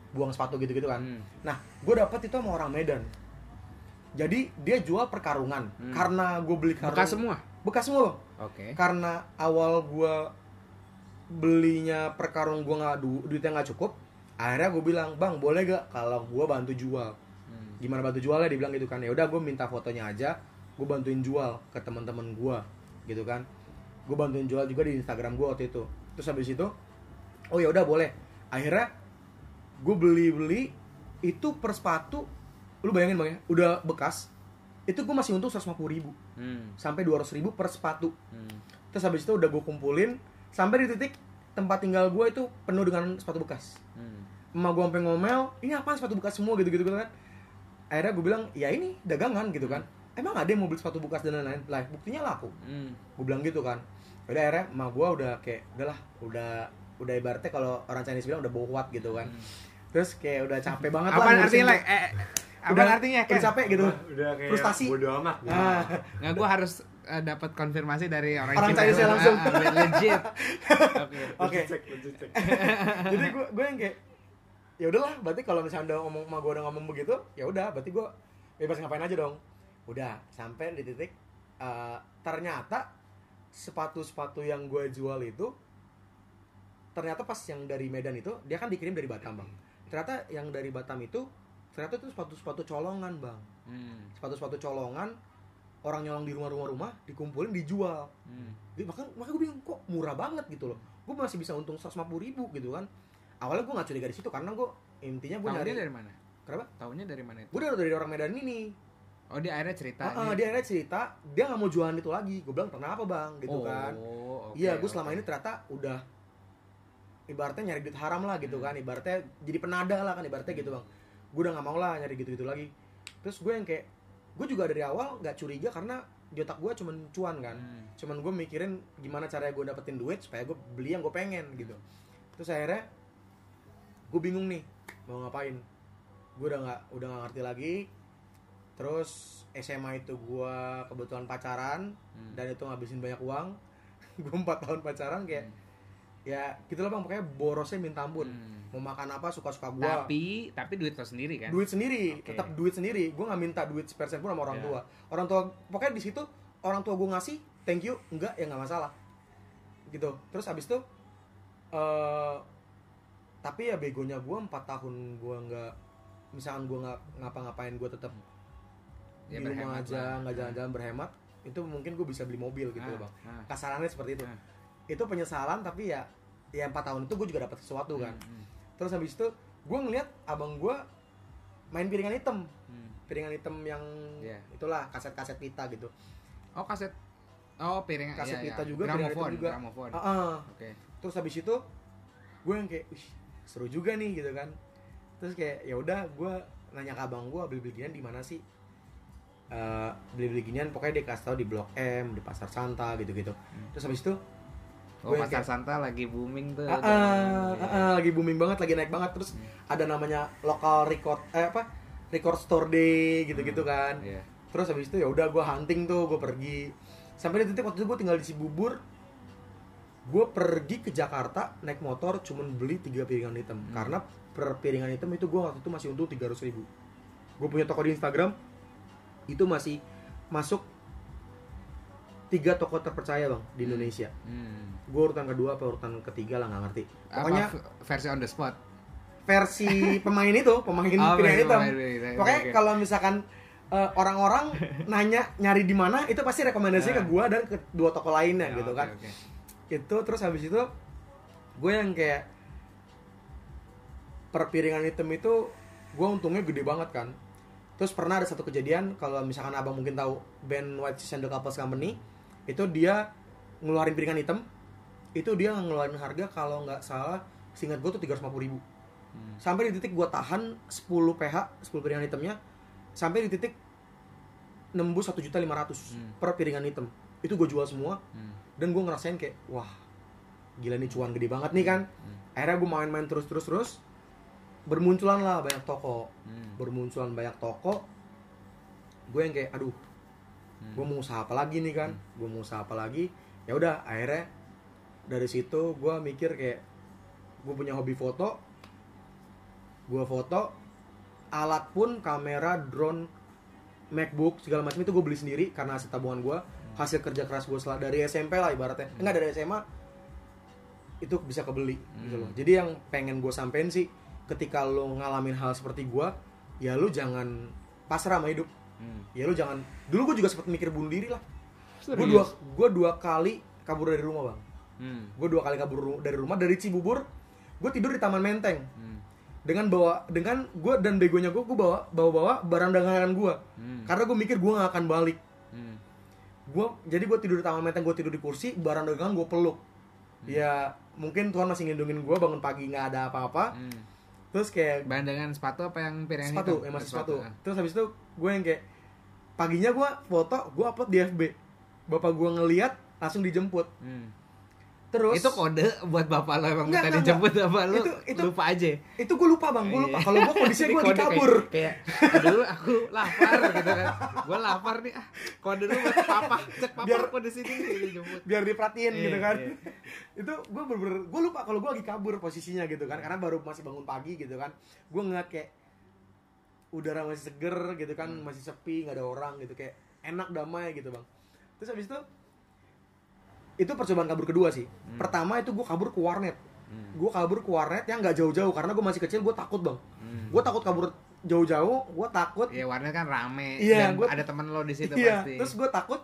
buang sepatu gitu-gitu kan Hmm. nah gue dapet itu sama orang Medan jadi dia jual perkarungan Hmm. karena gue beli karung Bekas semua. bekas semua Bang. Oke. karena awal gue belinya perkarung gue nggak du duitnya nggak cukup akhirnya gue bilang bang boleh gak kalau gue bantu jual Hmm. gimana bantu jualnya dibilang gitu kan ya udah gue minta fotonya aja gue bantuin jual ke teman-teman gue gitu kan. Gue bantuin jual juga di Instagram gue waktu itu. Terus habis itu oh ya udah boleh. Akhirnya gue beli beli itu per sepatu lu bayangin bang ya udah bekas itu gue masih untung 150 ribu. Hmm. sampai 200 ribu per sepatu. Hmm. terus habis itu udah gue kumpulin sampai di titik tempat tinggal gue itu penuh dengan sepatu bekas. Hmm. emak gue sampai ngomel ini apa sepatu bekas semua? Gitu gitu kan. Akhirnya gue bilang ya ini dagangan gitu kan emang ada yang mau beli sepatu bekas dan lain-lain lah buktinya laku Hmm. gue bilang gitu kan udah akhirnya emak gue udah kayak udahlah udah udah ibaratnya kalau orang Chinese bilang udah bowat gitu kan terus kayak udah capek banget lah Apaan ngurusin artinya, like? Eh, apa udah artinya, udah Ken? capek gitu Udah kayak Frustasi. bodo amat gitu. Ah. Nggak, gue harus eh, dapat konfirmasi dari orang, Orang Cina. Chinese langsung. Ah, ah, legit. Oke. Oke. Jadi gue gue yang kayak ya udahlah berarti kalau misalnya udah ngomong sama gue udah ngomong begitu ya udah berarti gue bebas ngapain aja dong udah sampai di titik eh, ternyata sepatu-sepatu yang gue jual itu ternyata pas yang dari Medan itu dia kan dikirim dari Batam bang ternyata yang dari Batam itu ternyata itu sepatu-sepatu colongan bang Hmm. sepatu-sepatu colongan orang nyolong di rumah-rumah rumah dikumpulin dijual Hmm. jadi makanya makanya gue bingung kok murah banget gitu loh gue masih bisa untung 150 ribu gitu kan awalnya gue nggak curiga di situ karena gue intinya gue nyari dari mana? kenapa Tahunya dari mana itu? gue dari orang Medan ini Oh, dia akhirnya cerita. Ah, ah, dia akhirnya cerita dia nggak mau jualan itu lagi. Gue bilang kenapa bang? Gitu oh, kan. iya gue selama oke. ini ternyata udah ibaratnya nyari duit haram lah gitu kan. Ibaratnya jadi penada lah kan ibaratnya gitu bang. Gue udah nggak mau lah nyari gitu gitu lagi. Terus gue yang kayak gue juga dari awal nggak curiga karena di otak gue cuman cuan kan. Hmm. cuman gue mikirin gimana caranya gue dapetin duit supaya gue beli yang gue pengen gitu. Terus akhirnya gue bingung nih mau ngapain. Gue udah nggak udah nggak ngerti lagi terus SMA itu gue kebetulan pacaran Hmm. dan itu ngabisin banyak uang gue empat tahun pacaran kayak ya gitu lah bang pokoknya borosnya minta ampun Hmm. mau makan apa suka suka gue Tapi tapi duit lo sendiri kan? duit sendiri Oke. tetap duit sendiri gue nggak minta duit sepersen pun sama orang Ya. tua orang tua pokoknya di situ orang tua gue ngasih thank you enggak ya nggak masalah gitu terus abis itu eh tapi ya begonya gue empat tahun gue nggak misalkan gue nggak ngapa-ngapain gue tetap Ya, di rumah aja nggak jalan-jalan berhemat itu mungkin gue bisa beli mobil gitu Ah, loh bang ah. kasarannya seperti itu Ah. itu penyesalan tapi ya ya empat tahun itu gue juga dapat sesuatu kan Hmm, terus habis itu gue ngeliat abang gue main piringan hitam hmm. piringan hitam yang Iya. itulah kaset-kaset pita gitu Oh, kaset Oh, piring Kaset iya, kita iya. juga, piringan Gramofon, juga. gramofon. Ah, ah. Oke. terus habis itu gue yang kayak Wih, seru juga nih gitu kan terus kayak ya udah gue nanya ke abang gue beli beli ginian di mana sih Eh, beli beli ginian pokoknya dia kasih tahu di blok M di pasar Santa gitu gitu terus habis itu Oh, pasar kayak- Santa lagi booming tuh. Tuh. ah, ah, ah, lagi booming banget lagi naik banget. Terus ada namanya lokal record eh apa? Record store day gitu gitu kan. Iya. terus habis itu ya udah gue hunting tuh gue pergi. Sampai di titik waktu itu gue tinggal di Cibubur. Gue pergi ke Jakarta naik motor cuman beli tiga piringan hitam. Karena per piringan hitam itu gue waktu itu masih untung tiga ribu. Gue punya toko di Instagram itu masih masuk tiga toko terpercaya bang di Indonesia Hmm. gue urutan kedua apa urutan ketiga lah nggak ngerti pokoknya Apa, versi on the spot. versi pemain itu pemain Oh, versi hitam pokoknya oke. kalau misalkan eh, orang-orang nanya nyari di mana itu pasti rekomendasi Ah. ke gua dan ke dua toko lainnya Ya, gitu oke, kan oke. itu terus habis itu gue yang kayak per piringan hitam itu gue untungnya gede banget kan terus pernah ada satu kejadian kalau misalkan abang mungkin tahu band White the Couples Company itu dia ngeluarin piringan hitam itu dia ngeluarin harga kalau nggak salah seingat gue tuh 350.000 ribu Hmm. sampai di titik gue tahan 10 PH 10 piringan hitamnya sampai di titik nembus 1 juta 500 Hmm. per piringan hitam itu gue jual semua Hmm. dan gue ngerasain kayak wah gila nih cuan gede banget nih kan Hmm. akhirnya gue main-main terus terus terus bermunculan lah banyak toko. Hmm. bermunculan banyak toko gue yang kayak aduh Hmm. gue mau usaha apa lagi nih kan? Gue mau usaha apa lagi? Ya udah akhirnya dari situ gue mikir kayak gue punya hobi foto. Gue foto alat pun kamera drone MacBook segala macam itu gue beli sendiri karena hasil tabungan gue hasil kerja keras gue setelah dari SMP lah ibaratnya. Enggak dari SMA itu bisa kebeli gitu loh. Hmm. jadi yang pengen gue sampein sih ketika lo ngalamin hal seperti gue ya lu jangan pasrah sama hidup Hmm. ya lu jangan dulu gue juga sempat mikir bunuh diri lah gue dua gue dua kali kabur dari rumah bang Hmm. gue dua kali kabur ru- dari rumah dari Cibubur gue tidur di Taman Menteng Hmm. dengan bawa dengan gue dan begonya gue gue bawa bawa bawa barang dagangan gue Hmm. karena gue mikir gue gak akan balik Hmm. gue jadi gue tidur di Taman Menteng gue tidur di kursi barang dagangan gue peluk ya mungkin Tuhan masih ngelindungin gue bangun pagi nggak ada apa-apa Hmm. Terus kayak Bahan dengan sepatu apa yang piringan sepatu hitam? ya masih sepatu ah. terus habis itu gue yang kayak paginya gue foto gue upload di FB bapak gue ngeliat langsung dijemput Hmm. Terus Itu kode buat bapak lo emang Enggak, minta enggak, dijemput apa lo Itu- itu- lupa aja. itu gue lupa bang gue lupa Iya. kalau gue kondisinya gue lagi kabur Kayak, kayak dulu aku lapar gitu kan. Gue lapar nih ah. Kode dulu buat papa. Cek papa Biar- kode sini nih dijemput. biar diperhatiin Iya, gitu kan iya. itu gue bener gue lupa kalau gue lagi kabur posisinya gitu kan karena baru masih bangun pagi gitu kan gue ngeliat kayak udara masih seger gitu kan Hmm. masih sepi nggak ada orang gitu kayak enak damai gitu bang terus habis itu itu percobaan kabur kedua sih Hmm. pertama itu gue kabur ke warnet Hmm. gue kabur ke warnet yang nggak jauh-jauh karena gue masih kecil gue takut bang Hmm. gue takut kabur jauh-jauh gue takut Iya warnet kan rame Iya, dan gua- ada temen lo di situ iya pasti. terus gue takut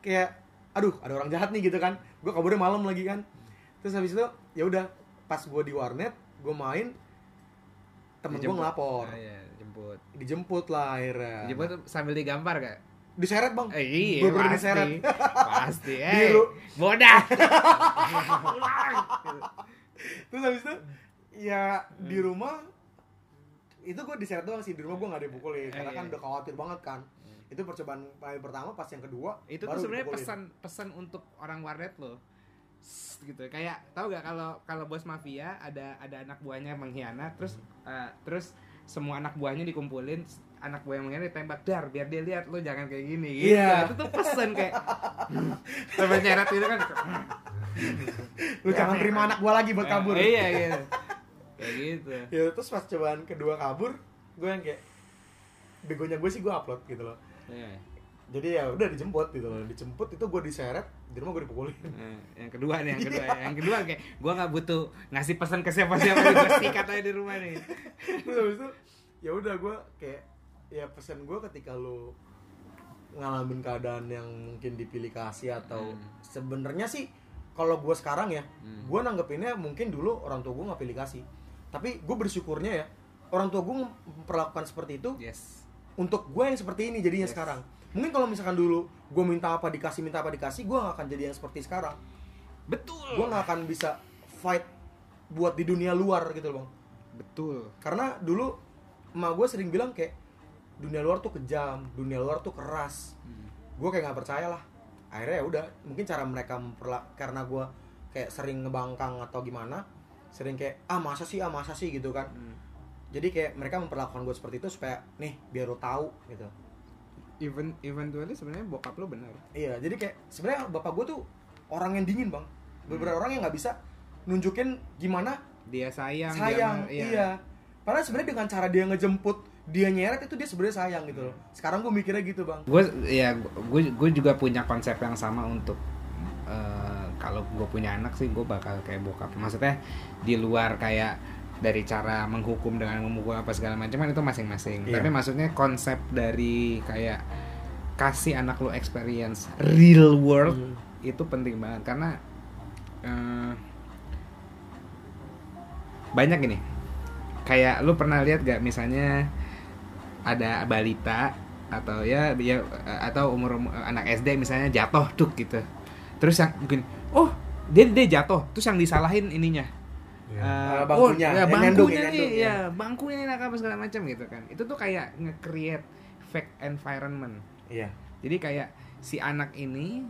kayak aduh ada orang jahat nih gitu kan gue kaburnya malam lagi kan terus habis itu ya udah pas gue di warnet gue main temen gue ngelapor Ah, iya, jemput. dijemput lah akhirnya Dijemput sambil digampar gak? Diseret bang Eh, iya, Bener-bener pasti. diseret. pasti. Eh, Biru. bodah. terus habis itu ya di rumah itu gue diseret doang sih di rumah gue nggak dipukulin karena Eh, kan iya. udah khawatir banget kan itu percobaan paling pertama pas yang kedua itu baru tuh sebenarnya pesan pesan untuk orang warnet lo gitu kayak tahu gak kalau kalau bos mafia ada ada anak buahnya mengkhianat terus eh, terus semua anak buahnya dikumpulin anak buah yang mengkhianat ditembak dar biar dia lihat lo jangan kayak gini. Gitu. Iya. itu tuh pesan kayak sampai nyeret itu kan lu jangan terima anak gue lagi buat kabur. Eh, iya. Gitu kayak gitu. Ya terus pas cobaan kedua kabur gue yang kayak begonya gue sih gue upload gitu loh. Iya. jadi ya udah dijemput gitu loh. Dijemput itu gue diseret di rumah gue dipukulin. Eh, yang kedua nih yang kedua Iya. yang kedua kayak gua nggak butuh ngasih pesan ke siapa siapa gue sikat aja di rumah nih. Terus habis itu ya udah gue kayak ya pesan gue ketika lo ngalamin keadaan yang mungkin dipilih kasih atau Hmm. sebenarnya sih kalau gue sekarang ya Hmm. gue nanggepinnya mungkin dulu orang tua gue nggak pilih kasih. Tapi gue bersyukurnya ya orang tua gue memperlakukan seperti itu yes. untuk gue yang seperti ini jadinya Yes. sekarang. Mungkin kalau misalkan dulu gue minta apa dikasih minta apa dikasih gue gak akan jadi yang seperti sekarang. Betul. Gue gak akan bisa fight buat di dunia luar gitu loh bang. Betul. Karena dulu emak gue sering bilang kayak dunia luar tuh kejam dunia luar tuh keras. Hmm. gue kayak nggak percaya lah. Akhirnya ya udah mungkin cara mereka memperla karena gue kayak sering ngebangkang atau gimana sering kayak ah masa sih ah masa sih gitu kan. Hmm. jadi kayak mereka memperlakukan gue seperti itu supaya nih biar lo tahu gitu. Even eventually sebenarnya bokap lo benar. Iya jadi kayak sebenarnya bapak gue tuh orang yang dingin bang. Beberapa orang yang nggak bisa nunjukin gimana dia sayang dia sayang mar- iya. padahal sebenarnya dengan cara dia ngejemput dia nyeret itu dia sebenarnya sayang gitu loh. Sekarang gue mikirnya gitu bang. Gue ya gue gue juga punya konsep yang sama untuk eh, kalau gue punya anak sih gue bakal kayak bokap. Maksudnya di luar kayak dari cara menghukum dengan memukul apa segala macam kan itu masing-masing. Iya. tapi maksudnya konsep dari kayak kasih anak lo experience real world Hmm. itu penting banget. Karena eh, banyak gini kayak lu pernah lihat gak misalnya ada balita atau ya ya atau umur, umur anak SD misalnya jatuh tuh gitu terus yang mungkin oh dia dia jatuh terus yang disalahin ininya Iya. Eh, Ah, bangkunya, oh, ya, bangkunya nendung, nih, nendung, ya, ya. bangkunya nih apa segala macam gitu kan. Itu tuh kayak nge-create fake environment. iya Jadi kayak si anak ini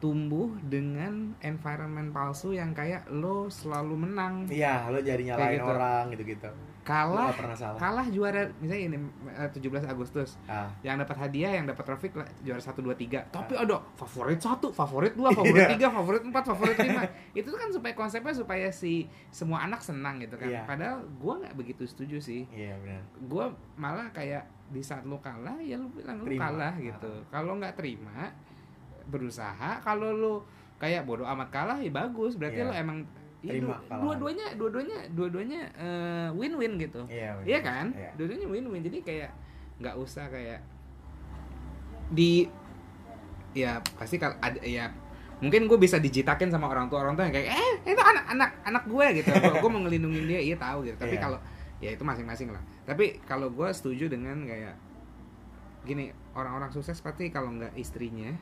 tumbuh dengan environment palsu yang kayak lo selalu menang. iya lo jadi nyalain gitu. orang gitu gitu Kalah kalah juara misalnya ini eh, 17 Agustus ah yang dapat hadiah yang dapat trofik lah, juara 1 2 3. Tapi Ah. ada favorit 1, favorit 2, favorit Iya. 3, favorit 4, favorit 5. Itu kan supaya konsepnya supaya si semua anak senang gitu kan. Iya. Padahal gua nggak begitu setuju sih. iya benar gue malah kayak di saat lo kalah ya lo bilang lo Terima. kalah gitu kalau nggak terima berusaha kalau lo kayak bodoh amat kalah ya bagus berarti Iya. lo emang ya, Terima du- kalahan. dua-duanya dua-duanya dua-duanya eh, win-win gitu iya benar. iya kan Iya. dua-duanya win-win jadi kayak nggak usah kayak di ya pasti kalau ada ya mungkin gue bisa dijitakin sama orang tua orang tua yang kayak eh itu anak anak anak gue gitu gue mau ngelindungin dia iya tahu gitu tapi Iya. kalau ya itu masing-masing lah tapi kalau gue setuju dengan kayak gini orang-orang sukses pasti kalau nggak istrinya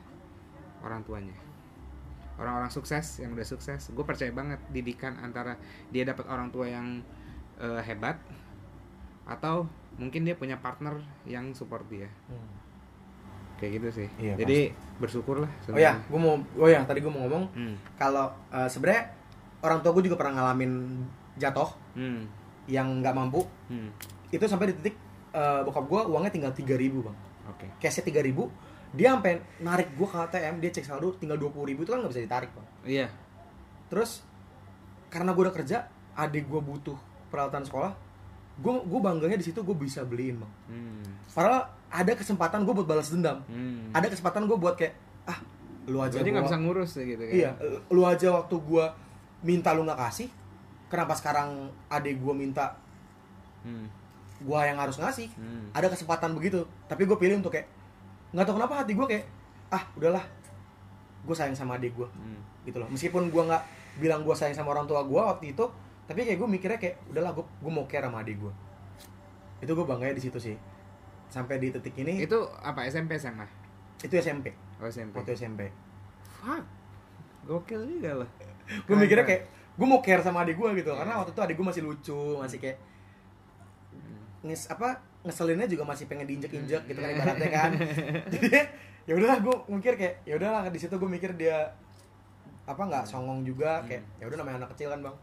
orang tuanya orang-orang sukses yang udah sukses. Gue percaya banget didikan antara dia dapat orang tua yang eh, hebat atau mungkin dia punya partner yang support dia. Hmm. kayak gitu sih. Iya, jadi bersyukur lah oh ya gue mau oh ya tadi gue mau ngomong. Hmm. kalau eh, sebenarnya orang tua gue juga pernah ngalamin jatuh Hmm. yang nggak mampu. Hmm. itu sampai di titik eh, bokap gue uangnya tinggal 3000 ribu bang. Oke. Cashnya 3000 ribu dia sampai narik gue ke ATM dia cek saldo tinggal 20.000 ribu itu kan nggak bisa ditarik bang iya terus karena gue udah kerja adik gue butuh peralatan sekolah gue gue bangganya di situ gue bisa beliin bang hmm. padahal ada kesempatan gue buat balas dendam Hmm. ada kesempatan gue buat kayak ah lu aja jadi nggak gua- bisa ngurus ya gitu kan iya lu aja waktu gue minta lu nggak kasih kenapa sekarang adik gue minta hmm. gue yang harus ngasih Hmm. ada kesempatan begitu tapi gue pilih untuk kayak nggak tahu kenapa hati gue kayak ah udahlah gue sayang sama adik gue Hmm. gitu loh. Meskipun gue nggak bilang gue sayang sama orang tua gue waktu itu tapi kayak gue mikirnya kayak udahlah gue gue mau care sama adik gue itu gue bangganya di situ sih. Sampai di titik ini itu, itu apa SMP SMA SMP oh SMP waktu SMP fuck. Gokil juga loh. Gue mikirnya kayak gue mau care sama adik gue gitu karena waktu itu adik gue masih lucu masih kayak nges apa ngeselinnya juga masih pengen diinjek injek gitu kan ibaratnya kan. Jadi ya udahlah gue mikir kayak ya udahlah di situ gue mikir dia apa nggak songong juga kayak ya udah namanya anak kecil kan bang.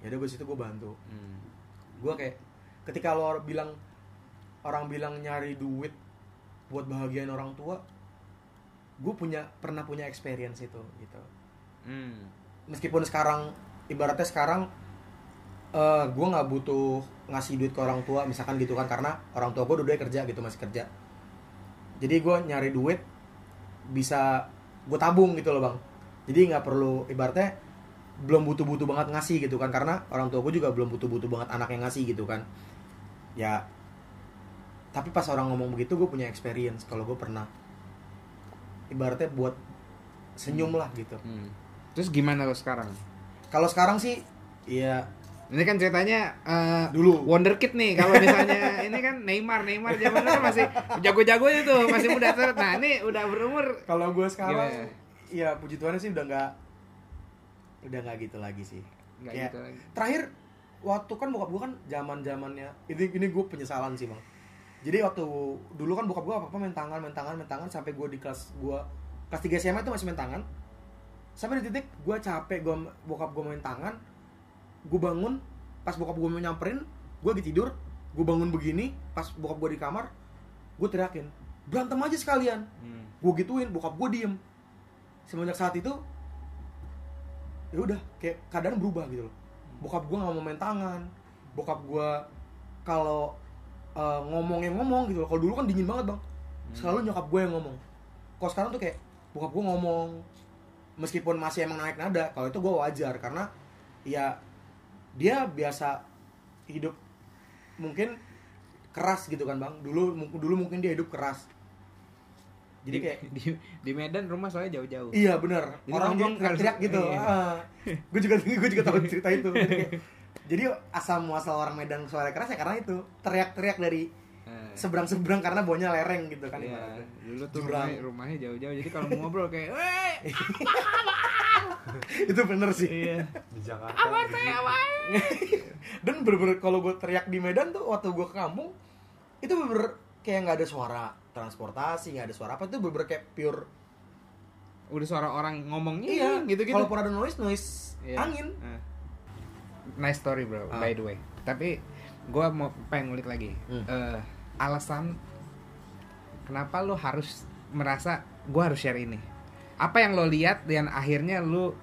Ya udah gue situ gue bantu. Hmm. gue kayak ketika lo bilang orang bilang nyari duit buat bahagiain orang tua gue punya pernah punya experience itu gitu. Hmm. meskipun sekarang ibaratnya sekarang eh gue nggak butuh ngasih duit ke orang tua misalkan gitu kan karena orang tua gue udah kerja gitu masih kerja. Jadi gue nyari duit bisa gue tabung gitu loh bang. Jadi nggak perlu ibaratnya belum butuh-butuh banget ngasih gitu kan karena orang tua gue juga belum butuh-butuh banget anak yang ngasih gitu kan. Ya tapi pas orang ngomong begitu gue punya experience. Kalau gue pernah ibaratnya buat senyum lah gitu. Hmm. terus gimana lo sekarang? Kalau sekarang sih ya ini kan ceritanya eh, Dulu. wonderkid nih kalau misalnya ini kan Neymar Neymar zaman dulu kan masih jago-jago itu masih muda terus nah ini udah berumur kalau gue sekarang Gimana? ya puji Tuhan sih udah nggak udah nggak gitu lagi sih nggak Ya. gitu lagi terakhir waktu kan bokap gue kan zaman zamannya ini ini gue penyesalan sih bang jadi waktu dulu kan bokap gue apa apa main tangan main tangan main tangan sampai gue di kelas gue kelas 3 SMA itu masih main tangan sampai di titik gue capek gue bokap gue main tangan gue bangun pas bokap gue mau nyamperin gue lagi tidur gue bangun begini pas bokap gue di kamar gue teriakin berantem aja sekalian. Hmm. gue gituin bokap gue diem. Semenjak saat itu ya udah kayak keadaan berubah gitu loh. Bokap gue nggak mau main tangan bokap gue kalau eh, ngomong yang ngomong gitu loh. Kalau dulu kan dingin banget bang. Selalu nyokap gue yang ngomong. Kalau sekarang tuh kayak bokap gue ngomong. Meskipun masih emang naik nada kalau itu gue wajar karena ya dia biasa hidup mungkin keras gitu kan bang dulu dulu mungkin dia hidup keras jadi Di- kayak di, di Medan rumah soalnya jauh-jauh Iya benar. Jadi Orang jadi teriak gitu. iya. gue juga gue juga tahu cerita itu. Jadi asal muasal orang Medan suara keras ya karena itu teriak-teriak dari Eh, seberang-seberang karena bawahnya lereng gitu kan. ibaratnya. dulu tuh Jurang. rumahnya, rumahnya jauh-jauh jadi kalau mau ngobrol kayak weh itu bener sih. iya Di Jakarta. apa gitu. saya apa Dan bener-bener kalau gue teriak di Medan tuh waktu gue ke kampung itu bener kayak nggak ada suara transportasi nggak ada suara apa itu bener kayak pure udah suara orang ngomongnya iya gitu gitu kalaupun ada noise noise Iya. angin Eh. nice story bro Ah. by the way tapi gue mau pengen ngulik lagi Hmm. Eh, alasan kenapa lo harus merasa gue harus share ini. Apa yang lo lihat dan akhirnya lo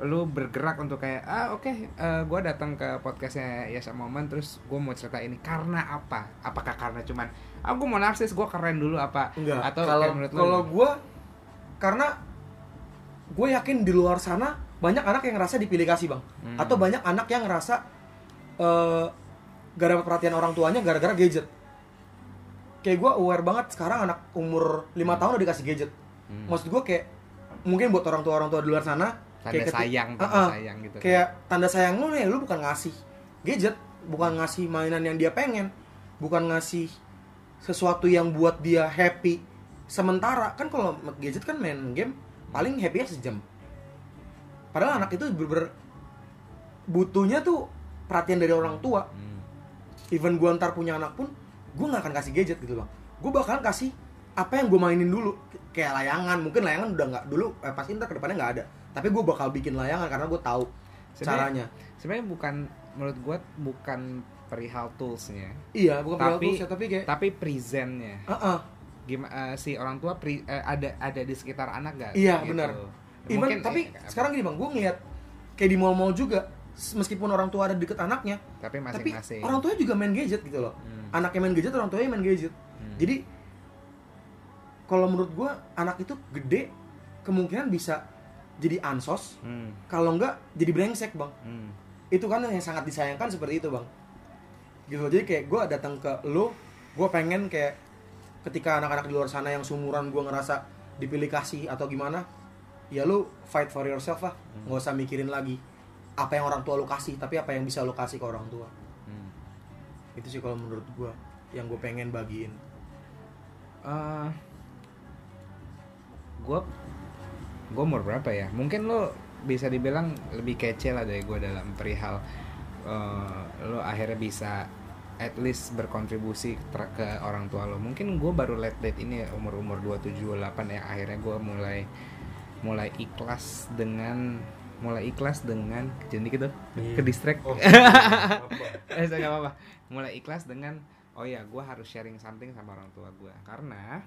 lu bergerak untuk kayak ah oke eh, gue datang ke podcastnya Yes a Moment terus gue mau cerita ini. Karena apa? Apakah karena cuman ah gue mau narsis gue keren dulu apa? Enggak. atau kalau kalau gue karena gue yakin di luar sana banyak anak yang ngerasa dipilih kasih bang. Hmm. atau banyak anak yang ngerasa eh gak dapat perhatian orang tuanya gara-gara gadget kayak gue aware banget sekarang anak umur 5 tahun udah dikasih gadget Hmm. maksud gue kayak mungkin buat orang tua orang tua di luar sana tanda kayak sayang tanda Ah, ah. sayang gitu kayak tanda sayang lu nih lu bukan ngasih gadget bukan ngasih mainan yang dia pengen bukan ngasih sesuatu yang buat dia happy sementara kan kalau gadget kan main game paling happy sejam padahal anak itu bener butuhnya tuh perhatian dari orang tua Hmm. even gua ntar punya anak pun gua nggak akan kasih gadget gitu bang gua bakalan kasih apa yang gue mainin dulu. Kayak layangan mungkin layangan udah nggak dulu eh, pasti ntar ke depannya nggak ada. Tapi gue bakal bikin layangan karena gue tahu Sebenarnya- caranya. sebenarnya bukan menurut gue bukan perihal toolsnya. Iya bukan Tapi- tapi ya tapi kayak tapi presentnya. Heeh. gimana si orang tua pri- eh, ada ada di sekitar anak gak Iya, benar. even Mungkin, tapi eh, sekarang gini bang gue ngeliat kayak di mall-mall juga meskipun orang tua ada deket anaknya tapi tapi masing-masing. orang tuanya juga main gadget gitu loh. Hmm. anaknya main gadget orang tuanya main gadget. Hmm. jadi kalau menurut gue anak itu gede kemungkinan bisa jadi ansos. Hmm, kalau enggak jadi brengsek bang. Hmm. itu kan yang sangat disayangkan seperti itu bang. Gitu jadi kayak gue datang ke lo gue pengen kayak ketika anak-anak di luar sana yang sumuran gue ngerasa dipilih kasih atau gimana ya lu fight for yourself lah. Nggak usah mikirin lagi apa yang orang tua lu kasih tapi apa yang bisa lu kasih ke orang tua. Hmm. itu sih kalau menurut gue yang gue pengen bagiin. Eh, gua gue umur berapa ya? Mungkin lo bisa dibilang lebih kece lah dari gue dalam perihal eh, lo akhirnya bisa at least berkontribusi ter- ke orang tua lo mungkin gue baru late late ini ya, umur umur 27 28 ya akhirnya gue mulai mulai ikhlas dengan mulai ikhlas dengan jadi gitu Iya. ke distract Oh, eh saya nggak apa-apa mulai ikhlas dengan oh ya gue harus sharing something sama orang tua gue karena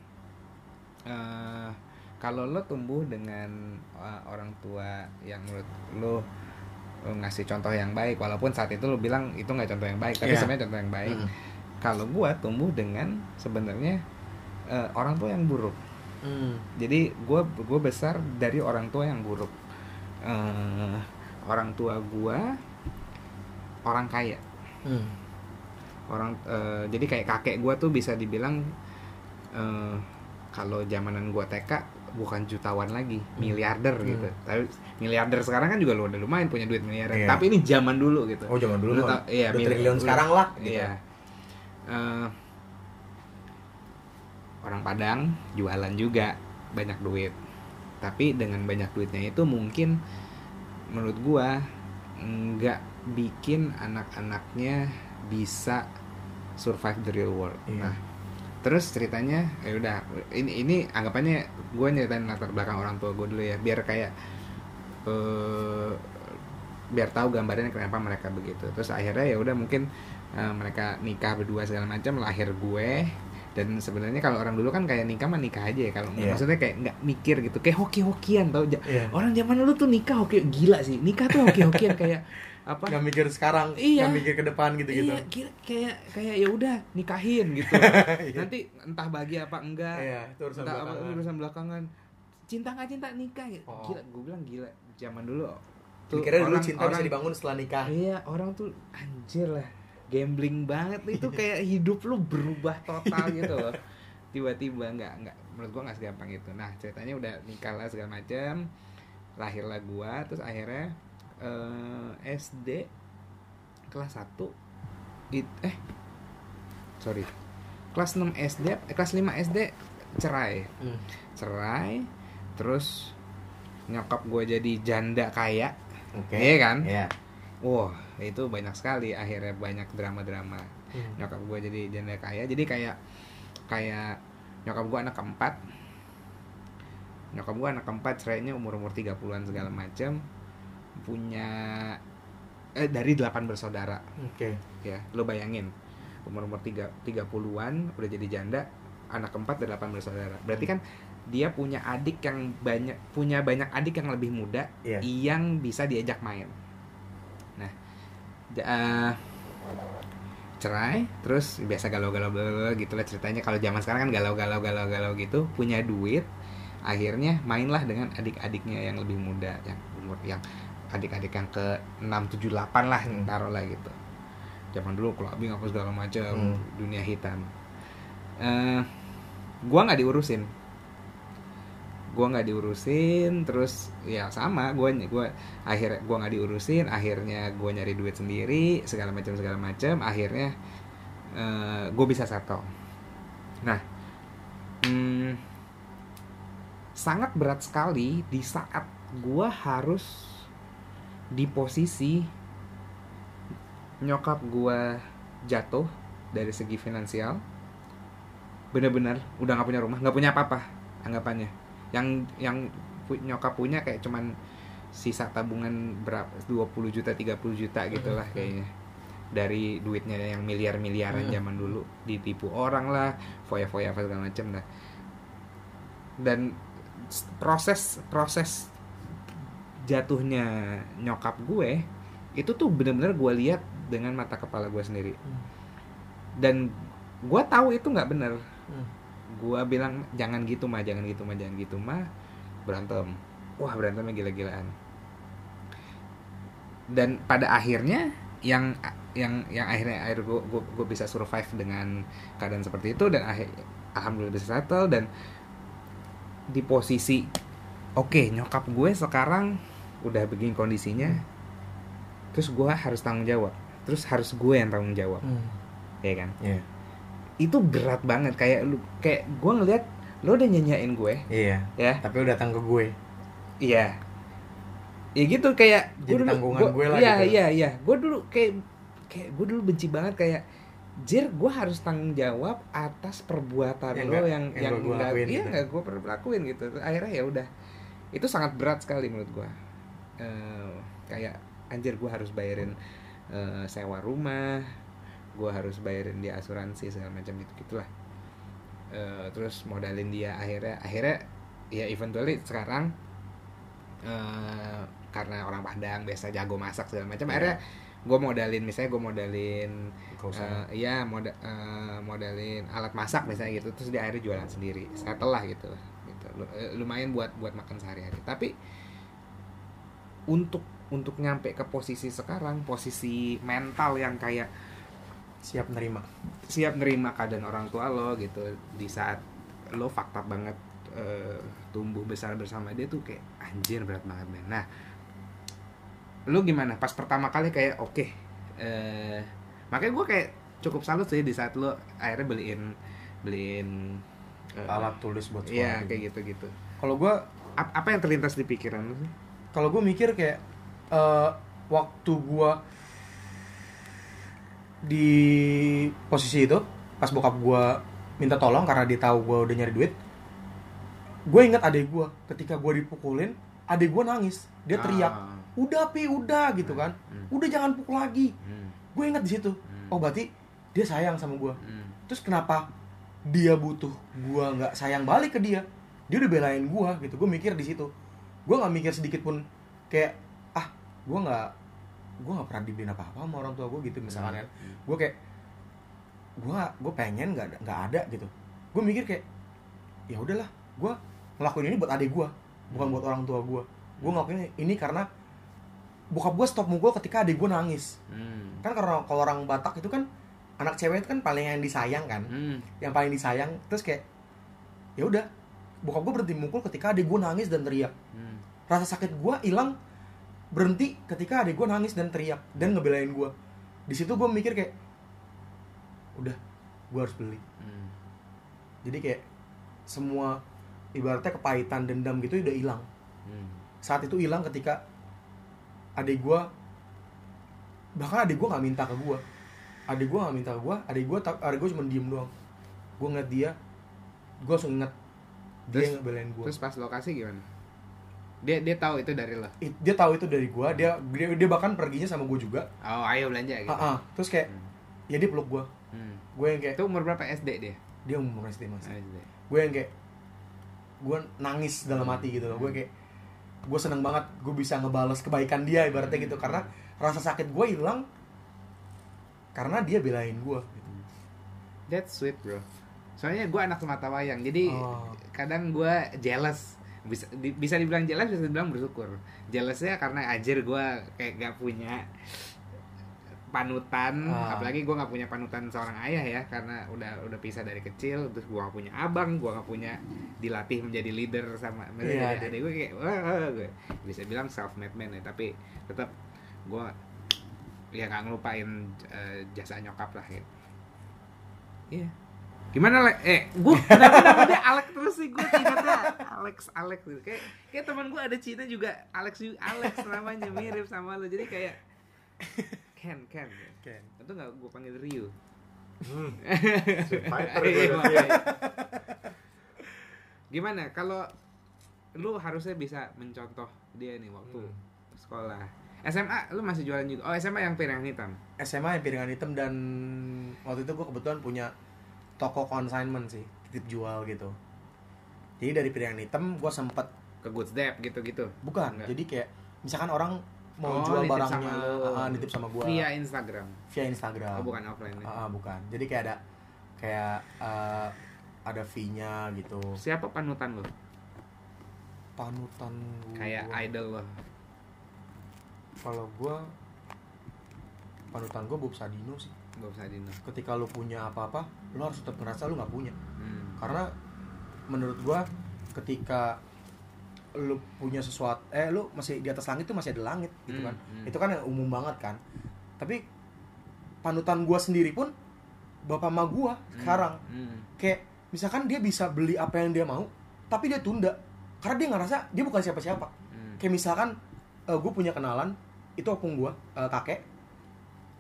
eh kalau lo tumbuh dengan eh, orang tua yang menurut lo ngasih contoh yang baik walaupun saat itu lo bilang itu nggak contoh yang baik tapi Iya. sebenarnya contoh yang baik Mm. kalau gue tumbuh dengan sebenarnya eh, orang tua yang buruk Hmm. jadi gue gue besar dari orang tua yang buruk Eh, orang tua gue orang kaya Hmm. orang eh, jadi kayak kakek gue tuh bisa dibilang eh, kalau zamanan gue TK bukan jutawan lagi miliarder Hmm. gitu tapi miliarder sekarang kan juga lu udah lumayan punya duit miliarder Iya. tapi ini zaman dulu gitu oh zaman Lu dulu tau- mah iya, udah mili- triliun lu- sekarang lah gitu. iya Eh, orang Padang jualan juga banyak duit tapi dengan banyak duitnya itu mungkin menurut gua nggak bikin anak-anaknya bisa survive the real world. Iya. Nah, terus ceritanya ya udah ini ini anggapannya gue nyeritain latar belakang orang tua gue dulu ya biar kayak eh biar tahu gambarnya kenapa mereka begitu. Terus akhirnya ya udah mungkin eh, mereka nikah berdua segala macam lahir gue dan sebenarnya kalau orang dulu kan kayak nikah mah nikah aja ya kalau Iya. maksudnya kayak nggak mikir gitu kayak hoki-hokian tau Iya. orang zaman dulu tuh nikah hoki gila sih nikah tuh hoki-hokian kayak apa Nggak mikir sekarang, Iya. nggak mikir ke depan gitu-gitu. Iya, gila, kayak kayak ya udah nikahin gitu. Iya. Nanti entah bahagia apa enggak. Iya, itu urusan entah apa belakangan. urusan belakangan. Cinta nggak cinta nikah gitu. Oh. Gila, gue bilang gila. Zaman dulu Mikirnya dulu cinta bisa dibangun setelah nikah. Iya, orang tuh anjir lah. Gambling banget itu kayak hidup lu berubah total gitu loh. Tiba-tiba nggak nggak menurut gua nggak segampang itu. Nah, ceritanya udah nikah lah segala macam. Lahirlah gua terus akhirnya eh, SD kelas 1 it, eh sorry. Kelas 6 SD, eh, kelas 5 SD cerai. Hmm. Cerai terus nyokap gue jadi janda kaya Oke. Iya kan? Iya. Wah, itu banyak sekali akhirnya banyak drama-drama. Hmm. Nyokap gue jadi janda kaya. Jadi kayak kayak nyokap gue anak keempat. Nyokap gue anak keempat, cerainya umur-umur 30-an segala macam. Punya eh dari 8 bersaudara Oke. ya. Lo bayangin. Umur-umur 3 30-an udah jadi janda, anak keempat dari 8 bersaudara. Berarti kan dia punya adik yang banyak punya banyak adik yang lebih muda Iya. yang bisa diajak main. Eh, cerai, terus biasa galau-galau galau gitu lah ceritanya. Kalau zaman sekarang kan galau-galau galau-galau gitu, punya duit, akhirnya mainlah dengan adik-adiknya yang lebih muda, yang umur yang adik-adik yang ke 6 7 8 lah Hmm. taruh lah gitu. Zaman dulu clubbing apa segala macam, Hmm. dunia hitam. Eh, gua nggak diurusin gua nggak diurusin terus ya sama gua gua akhirnya gua nggak diurusin akhirnya gua nyari duit sendiri segala macam segala macam akhirnya eh gue bisa settle. Nah hmm, sangat berat sekali di saat gua harus di posisi nyokap gua jatuh dari segi finansial. Bener-bener udah nggak punya rumah nggak punya apa-apa anggapannya yang yang pu- nyokap punya kayak cuman sisa tabungan berapa 20 juta 30 juta gitu lah Mhm. kayaknya dari duitnya yang miliar-miliaran Mhm. zaman dulu ditipu orang lah foya-foya apa segala macam dah dan proses proses jatuhnya nyokap gue itu tuh bener-bener gue lihat dengan mata kepala gue sendiri Hmm. dan gue tahu itu nggak bener Hmm. Gua bilang jangan gitu mah jangan gitu mah jangan gitu mah berantem. Wah berantemnya gila-gilaan. Dan pada akhirnya yang yang yang akhirnya akhir gua, gua bisa survive dengan keadaan seperti itu dan akhir alhamdulillah bisa settle dan di posisi oke nyokap gue sekarang udah begini kondisinya terus gua harus tanggung jawab. Terus harus gue yang tanggung jawab. Hmm. ya kan? Iya. Itu berat banget kayak lu kayak gue ngeliat lo udah nyanyain gue Iya. ya Tapi udah datang ke gue. iya ya gitu kayak Jadi gua tanggungan gua- gue lah iya gitu. iya iya gue dulu kayak kayak gue dulu benci banget kayak Jir, gue harus tanggung jawab atas perbuatan Yang lo nggak- yang yang yang nggak gua nggak lakuin iya gitu. gue pernah lakuin gitu akhirnya ya udah itu sangat berat sekali menurut gue Eh, kayak anjir gue harus bayarin eh, sewa rumah gue harus bayarin dia asuransi segala macam gitu gitulah. Eh, terus modalin dia akhirnya akhirnya ya eventually sekarang eh, karena orang Padang biasa jago masak segala macam Iya. akhirnya gue modalin misalnya gue modalin eh, iya moda, eh, modalin alat masak misalnya gitu terus dia akhirnya jualan sendiri settle lah gitu gitu. Lu- lumayan buat buat makan sehari-hari. Tapi untuk untuk nyampe ke posisi sekarang posisi mental yang kayak Siap nerima. siap nerima keadaan orang tua lo gitu. Di saat lo fakta banget eh, tumbuh besar bersama dia tuh kayak anjir berat banget men. Nah lo gimana? Pas pertama kali kayak oke eh makanya gue kayak cukup salut sih di saat lo akhirnya beliin beliin eh, Alat tulis buat sekolah. iya kayak gitu. gitu Kalau gue Ap- apa yang terlintas di pikiran lo sih? Kalau gue mikir kayak eh, waktu gue di posisi itu pas bokap gue minta tolong karena dia tahu gue udah nyari duit gue ingat adek gue ketika gue dipukulin adek gue nangis dia teriak Ah. udah pi udah gitu kan Hmm. udah jangan pukul lagi Hmm. gue ingat di situ Hmm. oh berarti dia sayang sama gue Hmm. terus kenapa dia butuh gue nggak sayang balik ke dia dia udah belain gue gitu gue mikir di situ gue nggak mikir sedikit pun kayak ah gue nggak gue nggak pernah dibeliin apa apa sama orang tua gue gitu misalkan kan Hmm. gue kayak gue gue pengen nggak ada nggak ada gitu gue mikir kayak ya udahlah gue ngelakuin ini buat adik gue bukan buat orang tua gue gue ngelakuin ini karena bokap gue stop mukul ketika adik gue nangis Hmm. kan karena kalau orang Batak itu kan anak cewek itu kan paling yang disayang kan Hmm. yang paling disayang terus kayak ya udah bokap gue berhenti mukul ketika adik gue nangis dan teriak Hmm. rasa sakit gue hilang berhenti ketika adik gue nangis dan teriak dan ngebelain gue di situ gue mikir kayak udah gue harus beli Hmm. jadi kayak semua ibaratnya kepahitan dendam gitu udah hilang Hmm. saat itu hilang ketika adik gue bahkan adik gue nggak minta ke gue adik gue nggak minta ke gue adik gue adik gue cuma diem doang gue ngeliat dia gue langsung inget dia Terus- ngebelain gue Terus pas lokasi gimana? Dia dia tahu itu dari lo. It- dia tahu itu dari gue dia, dia dia bahkan perginya sama gue juga Oh, ayo belanja gitu. Ah, ah. terus kayak Hmm. ya dia peluk gue Hmm. gue yang kayak Itu umur berapa SD dia? dia umur SD mas SD. gue yang kayak gue nangis dalam hati gitu loh gue kayak gue seneng banget gue bisa ngebales kebaikan dia ibaratnya gitu karena rasa sakit gue hilang karena dia belain gue gitu. That's sweet, bro. Soalnya gue anak semata wayang, jadi Oh. kadang gue jealous. Bisa di- bisa dibilang jealous, bisa dibilang bersyukur. Jealousnya karena anjir gue kayak gak punya panutan, Ah. apalagi gue gak punya panutan seorang ayah ya, karena udah udah pisah dari kecil, terus gue gak punya abang, gue gak punya dilatih menjadi leader sama jadi adik gue kayak wah, wah, gue bisa bilang self made man ya, tapi tetap gue ya nggak ngelupain eh, jasa nyokap lah gitu. Iya. Gimana Le? Eh, gue kenapa namanya Alex terus sih gue ingatnya Alex Alex gitu. Kayak kayak teman gue ada Cina juga Alex juga Alex namanya mirip sama lo. Jadi kayak Ken Ken. Ken. Itu nggak gue panggil Ryu. Hmm. Fighter Iya, gue berarti ya. makanya. Gimana kalau lu harusnya bisa mencontoh dia nih waktu Hmm. sekolah. SMA lu masih jualan juga. Oh, SMA yang piringan hitam. SMA yang piringan hitam dan waktu itu gue kebetulan punya toko consignment sih titip jual gitu jadi dari piringan hitam gue sempet Ke Good Step gitu-gitu. bukan Enggak. jadi kayak misalkan orang mau Oh, jual barangnya sama lu. ah, nitip sama gue Via Instagram. via Instagram Oh, bukan offline. ya. Ah, ah, bukan jadi kayak ada kayak eh, ada fee-nya gitu Siapa panutan lo? panutan gua Kayak idol lo. kalau gue panutan gue Bob Sadino sih Bob Sadino. ketika lu punya apa-apa lu harus tetap ngerasa lu nggak punya Hmm. karena menurut gua ketika lu punya sesuatu eh lu masih di atas langit tuh masih ada langit gitu Hmm, kan hmm. itu kan yang umum banget kan tapi panutan gua sendiri pun bapak ma gua sekarang Hmm. kayak misalkan dia bisa beli apa yang dia mau tapi dia tunda karena dia ngerasa dia bukan siapa-siapa Hmm. kayak misalkan gue punya kenalan itu opung gua eh, kakek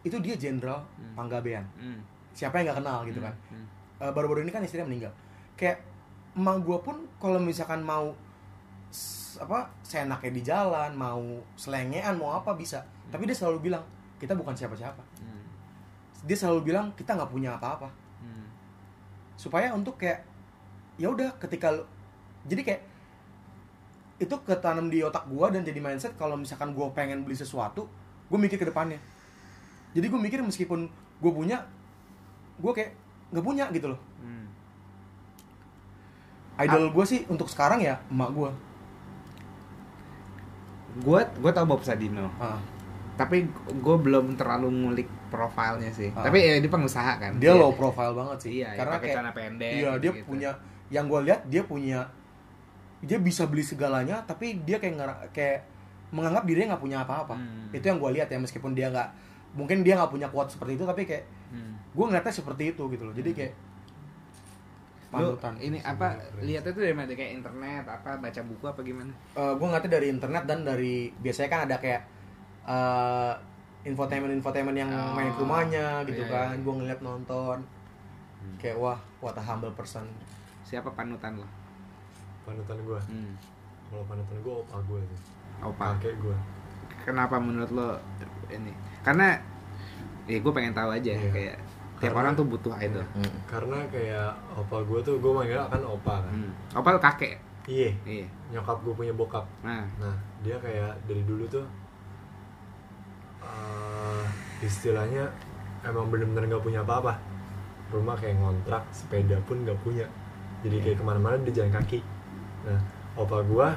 itu dia jenderal Hmm. panggabean Hmm. siapa yang nggak kenal gitu Hmm. kan Hmm. Eh, baru-baru ini kan istrinya meninggal kayak emak gue pun kalau misalkan mau apa seenaknya di jalan mau selengean mau apa bisa tapi dia selalu bilang kita bukan siapa-siapa Hmm. dia selalu bilang kita nggak punya apa-apa Hmm. supaya untuk kayak ya udah ketika lu jadi kayak itu ketanam di otak gue dan jadi mindset kalau misalkan gue pengen beli sesuatu gue mikir ke depannya jadi gue mikir meskipun gue punya gue kayak nggak punya gitu loh Hmm. idol gue sih untuk sekarang ya emak gue Gua gua tau Bob Sadino. ah, Tapi gue belum terlalu ngulik profilnya sih. Ah. Tapi ya dia pengusaha kan. dia low profile banget sih Iya, karena karena pakai kayak celana pendek. iya dia gitu. punya yang gue lihat dia punya dia bisa beli segalanya tapi dia kayak kayak menganggap dirinya nggak punya apa-apa Hmm. itu yang gue lihat ya meskipun dia nggak mungkin dia nggak punya kuat seperti itu tapi kayak Hmm. gue ngeliatnya seperti itu gitu loh. Jadi kayak Lu panutan ini apa lihatnya tuh dari mana? Kayak internet apa baca buku apa gimana? gue ngeliatnya dari internet dan dari biasanya kan ada kayak eh, infotainment infotainment yang Oh, main ke rumahnya gitu iya, kan. iya. gue ngeliat nonton. Hmm. kayak wah what a humble person. Siapa panutan lo? Panutan gue hmm. kalau panutan gue opa gue sih opa. Kakek gue kenapa menurut lo ini karena ya gue pengen tahu aja Iya. kayak tiap Karena- orang tuh butuh idol karena kayak opa gue tuh gue manggil kan opa kan. Hmm. opa kakek. Iya. Iya. Nyokap gue punya bokap. Nah. Nah dia kayak dari dulu tuh eh, istilahnya emang bener-bener nggak punya apa-apa. Rumah kayak ngontrak sepeda pun nggak punya. Jadi kayak ke mana-mana dia jalan kaki. Nah opa gue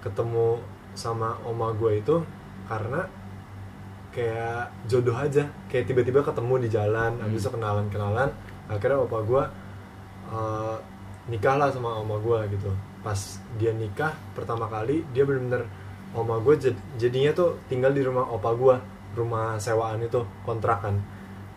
ketemu sama oma gue itu karena kayak jodoh aja. Kayak tiba-tiba ketemu di jalan habis itu kenalan-kenalan akhirnya opa gue eh, nikah lah sama oma gue gitu. Pas dia nikah pertama kali dia bener-bener oma gue jad- jadinya tuh tinggal di rumah opa gue rumah sewaan itu kontrakan.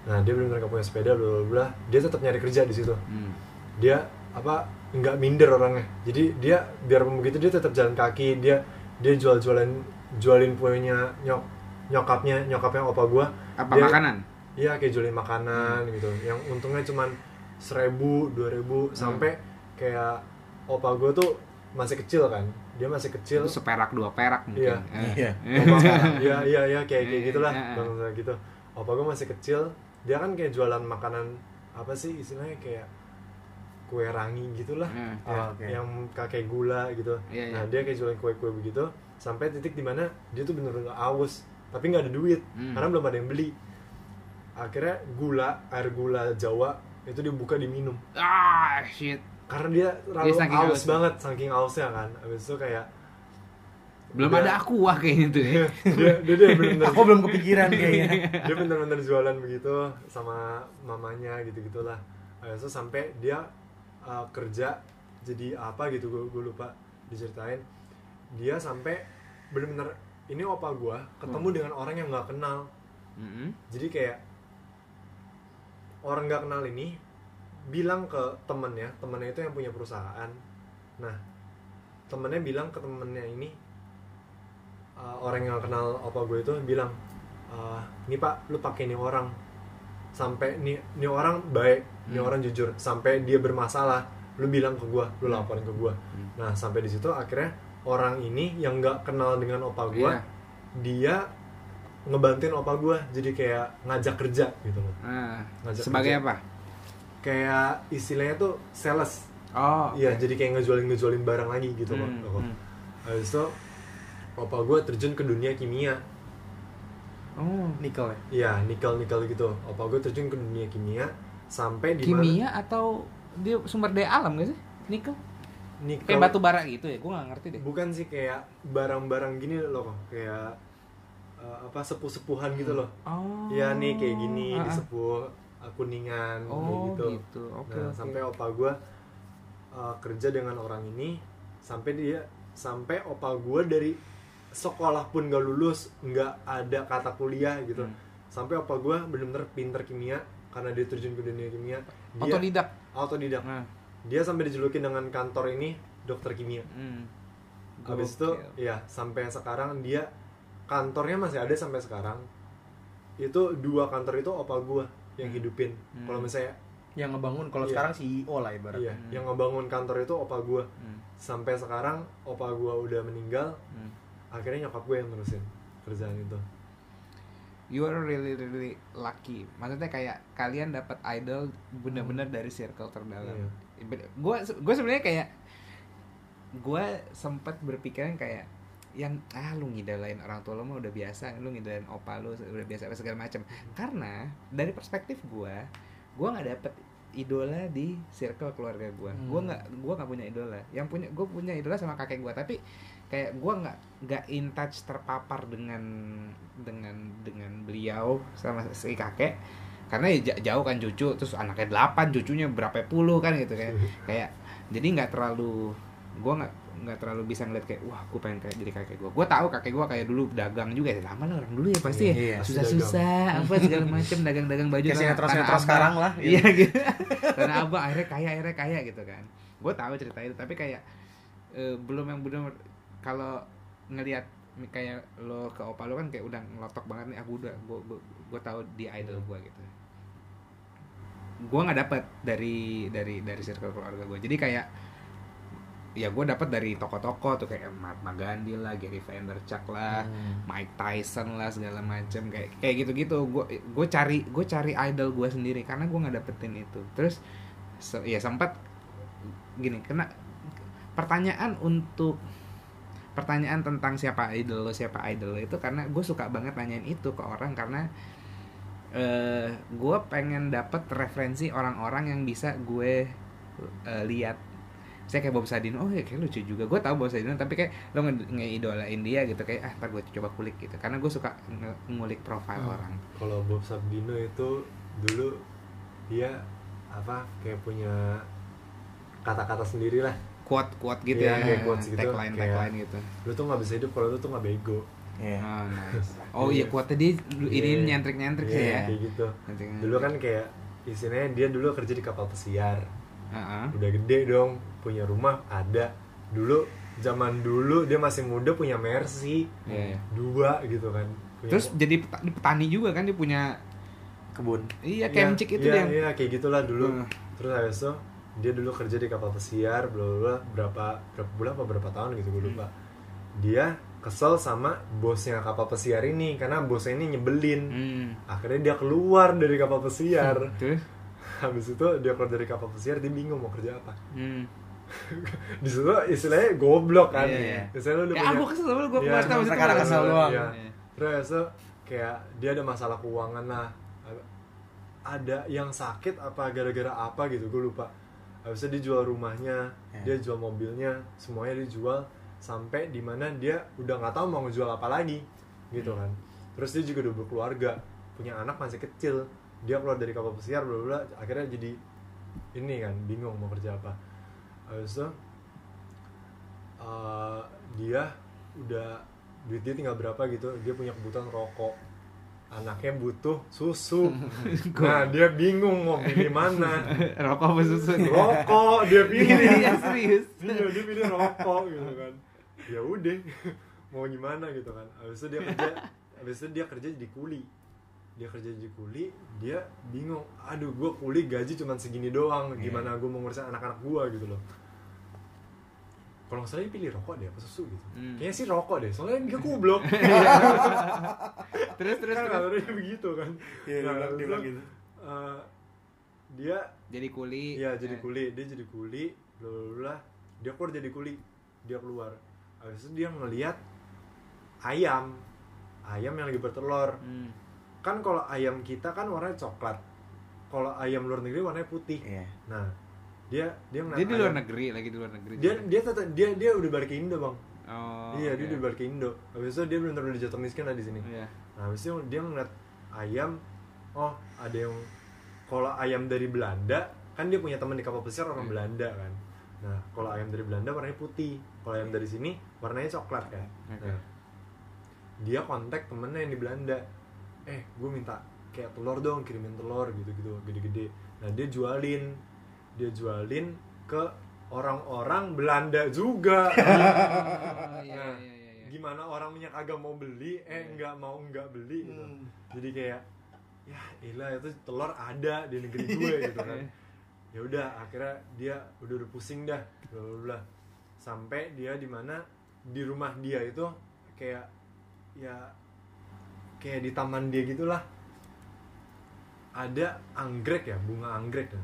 Nah dia bener-bener gak punya sepeda bla bla bla. Dia tetap nyari kerja di situ. Hmm. dia apa nggak minder orangnya. Jadi dia biarpun begitu dia tetap jalan kaki dia dia jual jualan jualin punya nyok nyokapnya nyokapnya opa gua apa Dia- makanan iya kayak jualin makanan gitu yang untungnya cuman seribu dua ribu sampai kayak opa gua tuh masih kecil kan dia masih kecil itu seperak dua perak mungkin Iya. Eh. Iya. Iya iya iya kayak kayak Iya, gitulah iya. bang gitu opa gue masih kecil dia kan kayak jualan makanan apa sih istilahnya kayak kue rangi gitulah Hmm. Ya, Oh, oke. yang kakek gula gitu Iya, nah iya. dia kayak jualan kue-kue begitu sampai titik di mana dia tuh bener-bener aus tapi nggak ada duit Hmm. karena belum ada yang beli. Akhirnya gula air gula Jawa itu dibuka diminum. Ah shit. Karena dia terlalu saking aus banget saking ausnya kan. Habis itu kayak belum Dia- ada aqua kayaknya tuh ya. Dia dia, dia bener-bener aku belum kepikiran kayaknya. Dia bener-bener jualan begitu sama mamanya gitu gitulah Habis itu sampai dia uh, kerja jadi apa gitu gue lupa diceritain. Dia sampai bener-bener ini opa gue ketemu dengan orang yang nggak kenal. Mm-mm. jadi kayak orang nggak kenal ini bilang ke temennya temennya itu yang punya perusahaan. Nah temennya bilang ke temennya ini uh, orang yang kenal opa gue itu bilang "Uh, ini pak lu pakai ini orang. Sampai nih nih orang baik nih Hmm. orang jujur. Sampai dia bermasalah lu bilang ke gue lu laporin ke gue Hmm. nah sampai di situ akhirnya orang ini yang nggak kenal dengan opa gue Iya. dia ngebantuin opa gue jadi kayak ngajak kerja gitu loh. Ah, Ngajak sebagai kerja. apa? Kayak istilahnya tuh sales. Oh iya jadi kayak ngejualin ngejualin barang lagi gitu loh. Hmm, Oke. hmm. habis itu opa gue terjun ke dunia kimia. Oh nikel ya? Iya nikel nikel gitu. Opa gue terjun ke dunia kimia sampai di mana kimia atau dia sumber daya alam gak sih? Nikel nikel kayak batu bara gitu ya gue gak ngerti deh. Bukan sih kayak barang-barang gini loh kayak uh, apa sepuh-sepuhan gitu loh. Oh. Ya nih kayak gini Ah, ah. disepuh uh, kuningan oh gitu, gitu. Oke nah oke. sampai opa gue kerja dengan orang ini sampai dia sampai opa gue dari sekolah pun gak lulus nggak ada kata kuliah gitu. Hmm. sampai opa gue bener-bener pinter kimia karena dia terjun ke dunia kimia. Dia otodidak autodidak. Nah dia sampai dijulukin dengan kantor ini dokter kimia hmm. habis itu ya sampai sekarang dia kantornya masih ada sampai sekarang itu dua kantor itu opa gue yang Hmm. hidupin Hmm. kalau misalnya yang ngebangun kalau Iya. sekarang CEO lah ibaratnya iya Hmm. yang ngebangun kantor itu opa gue Hmm. sampai sekarang opa gue udah meninggal Hmm. akhirnya nyokap gue yang nerusin kerjaan itu you are really really lucky maksudnya kayak kalian dapat idol benar-benar dari circle terdalam Iya. Gue gue sebenarnya kayak gue sempat berpikiran kayak yang ah lu ngidolain orang tua lo mah udah biasa lu ngidolain opa lu udah biasa apa segala macam karena dari perspektif gue gue nggak dapet idola di circle keluarga gue Hmm. gue nggak gue nggak punya idola. Yang punya gue punya idola sama kakek gue tapi kayak gue nggak nggak in touch terpapar dengan dengan dengan beliau sama si kakek karena ya ja- jauh kan cucu terus anaknya delapan cucunya berapa puluh kan gitu kan. Kayak jadi nggak terlalu gue nggak nggak terlalu bisa ngeliat kayak wah gue pengen kayak jadi kakek gue gue tahu kakek gue kayak dulu dagang juga ya lama lah orang dulu ya pasti Iya, ya susah susah apa segala macam dagang dagang baju kayak sinetron sinetron sekarang lah iya gitu. karena abang akhirnya kaya akhirnya kaya gitu kan. Gue tahu cerita itu tapi kayak eh, belum yang benar kalau ngelihat kayak lo ke opa lo kan kayak udah ngelotok banget nih aku udah gue gue tahu dia idol gue gitu gue nggak dapet dari dari dari circle keluarga gue jadi kayak ya gue dapet dari toko-toko tuh kayak Mahatma Gandhi lah Gary Vaynerchuk lah Hmm. Mike Tyson lah segala macem. Kayak kayak gitu-gitu. Gue gue cari gue cari idol gue sendiri karena gue nggak dapetin itu. Terus se- ya sempat gini kena pertanyaan untuk pertanyaan tentang siapa idol lo siapa idol lo itu karena gue suka banget nanyain itu ke orang karena eh gue pengen dapet referensi orang-orang yang bisa gue eh, lihat. Saya kayak Bob Sadino oh ya kayak lucu juga. Gue tahu Bob Sadino tapi kayak lo nge- ngeidolain dia gitu kayak ah ntar gue coba kulik gitu. Karena gue suka nge- ngulik profil Hmm. orang. Kalau Bob Sabdino itu dulu dia apa kayak punya kata-kata sendiri lah quote quote gitu Iya, ya kayak quotes gitu, tagline kayak- tagline gitu. lu tuh nggak bisa hidup kalau lu tuh nggak bego Iya. oh nice oh iya Iya. quote dia ini Iya. nyentrik nyentrik sih Iya, ya kayak gitu Nyentrik-nyentrik. dulu kan kayak istilahnya dia dulu kerja di kapal pesiar Heeh. udah gede dong punya rumah ada dulu zaman dulu dia masih muda punya Mercy Iya, iya. dua gitu kan Punya- terus jadi peta- petani juga kan dia punya Kebun. iya Iya, kemcik itu iya, dia iya kayak gitulah dulu Hmm. terus habis itu dia dulu kerja di kapal pesiar bla bla berapa berapa bulan apa berapa tahun gitu gue lupa dia kesel sama bosnya kapal pesiar ini karena bosnya ini nyebelin Hmm. akhirnya dia keluar dari kapal pesiar terus habis itu dia keluar dari kapal pesiar dia bingung mau kerja apa hmm. di situ istilahnya goblok kan Iya, iya. istilahnya lu udah ya punya- gue kesel gue gue Iya, keluar tahu sekarang kesel doang. Iya. Iya. Terus itu kayak dia ada masalah keuangan lah. Ada yang sakit apa gara-gara apa gitu, gue lupa. Habis itu dia jual rumahnya, Iya. dia jual mobilnya, semuanya dia jual sampai di mana dia udah nggak tahu mau ngejual apa lagi, gitu kan. Terus dia juga udah berkeluarga, punya anak masih kecil. Dia keluar dari kapal pesiar, bla bla, akhirnya jadi ini kan bingung mau kerja apa. Habis itu eh, dia udah duit dia tinggal berapa gitu dia punya kebutuhan rokok. Anaknya butuh susu. Nah dia bingung mau pilih mana. Rokok apa susu? Rokok dia pilih. Serius. Iya dia pilih rokok gitu kan ya udah mau gimana gitu kan. Habis itu dia kerja habis itu dia kerja jadi kuli. Dia kerja jadi kuli dia bingung aduh gue kuli gaji cuma segini doang gimana gue mau ngurusin anak-anak gue gitu loh. Kalau nggak salah dia pilih rokok deh apa susu gitu. Hmm. kayaknya sih rokok deh soalnya dia goblok. Terus terus kan terus. dia begitu kan. Iya, dia bilang- dia bilang itu, gitu. eh, dia jadi kuli. Iya jadi Eh, kuli, dia jadi kuli, bla dia keluar jadi kuli, dia keluar. Habis itu dia ngelihat ayam, ayam yang lagi bertelur. hmm. Kan kalau ayam kita kan warnanya coklat, kalau ayam luar negeri warnanya putih. Iya. Nah dia dia ngeliat dia di luar ayam- negeri lagi di luar negeri Dia dia tetap dia dia udah balik ke Indo bang. oh iya dia oke. udah balik ke Indo. Habis itu dia benar-benar udah jatuh miskin lah di sini. Iya. Nah, habis itu dia ngeliat ayam, oh ada yang kalau ayam dari Belanda, kan dia punya teman di kapal pesiar orang Hmm. Belanda kan. Nah, kalau ayam dari Belanda warnanya putih, kalau ayam dari sini warnanya coklat kan. Oke. Nah, dia kontak temennya yang di Belanda, eh gue minta kayak telur dong, kirimin telur gitu-gitu, gede-gede. Nah dia jualin, dia jualin ke orang-orang Belanda juga. oh iya Nah, iya iya iya. gimana orang minyak agak mau beli eh nggak mau nggak beli gitu Hmm. jadi kayak ya ilah itu telur ada di negeri gue gitu kan ya udah akhirnya dia udah udah pusing dah bla sampai dia di mana di rumah dia itu kayak ya kayak di taman dia gitulah. Ada anggrek ya bunga anggrek ya.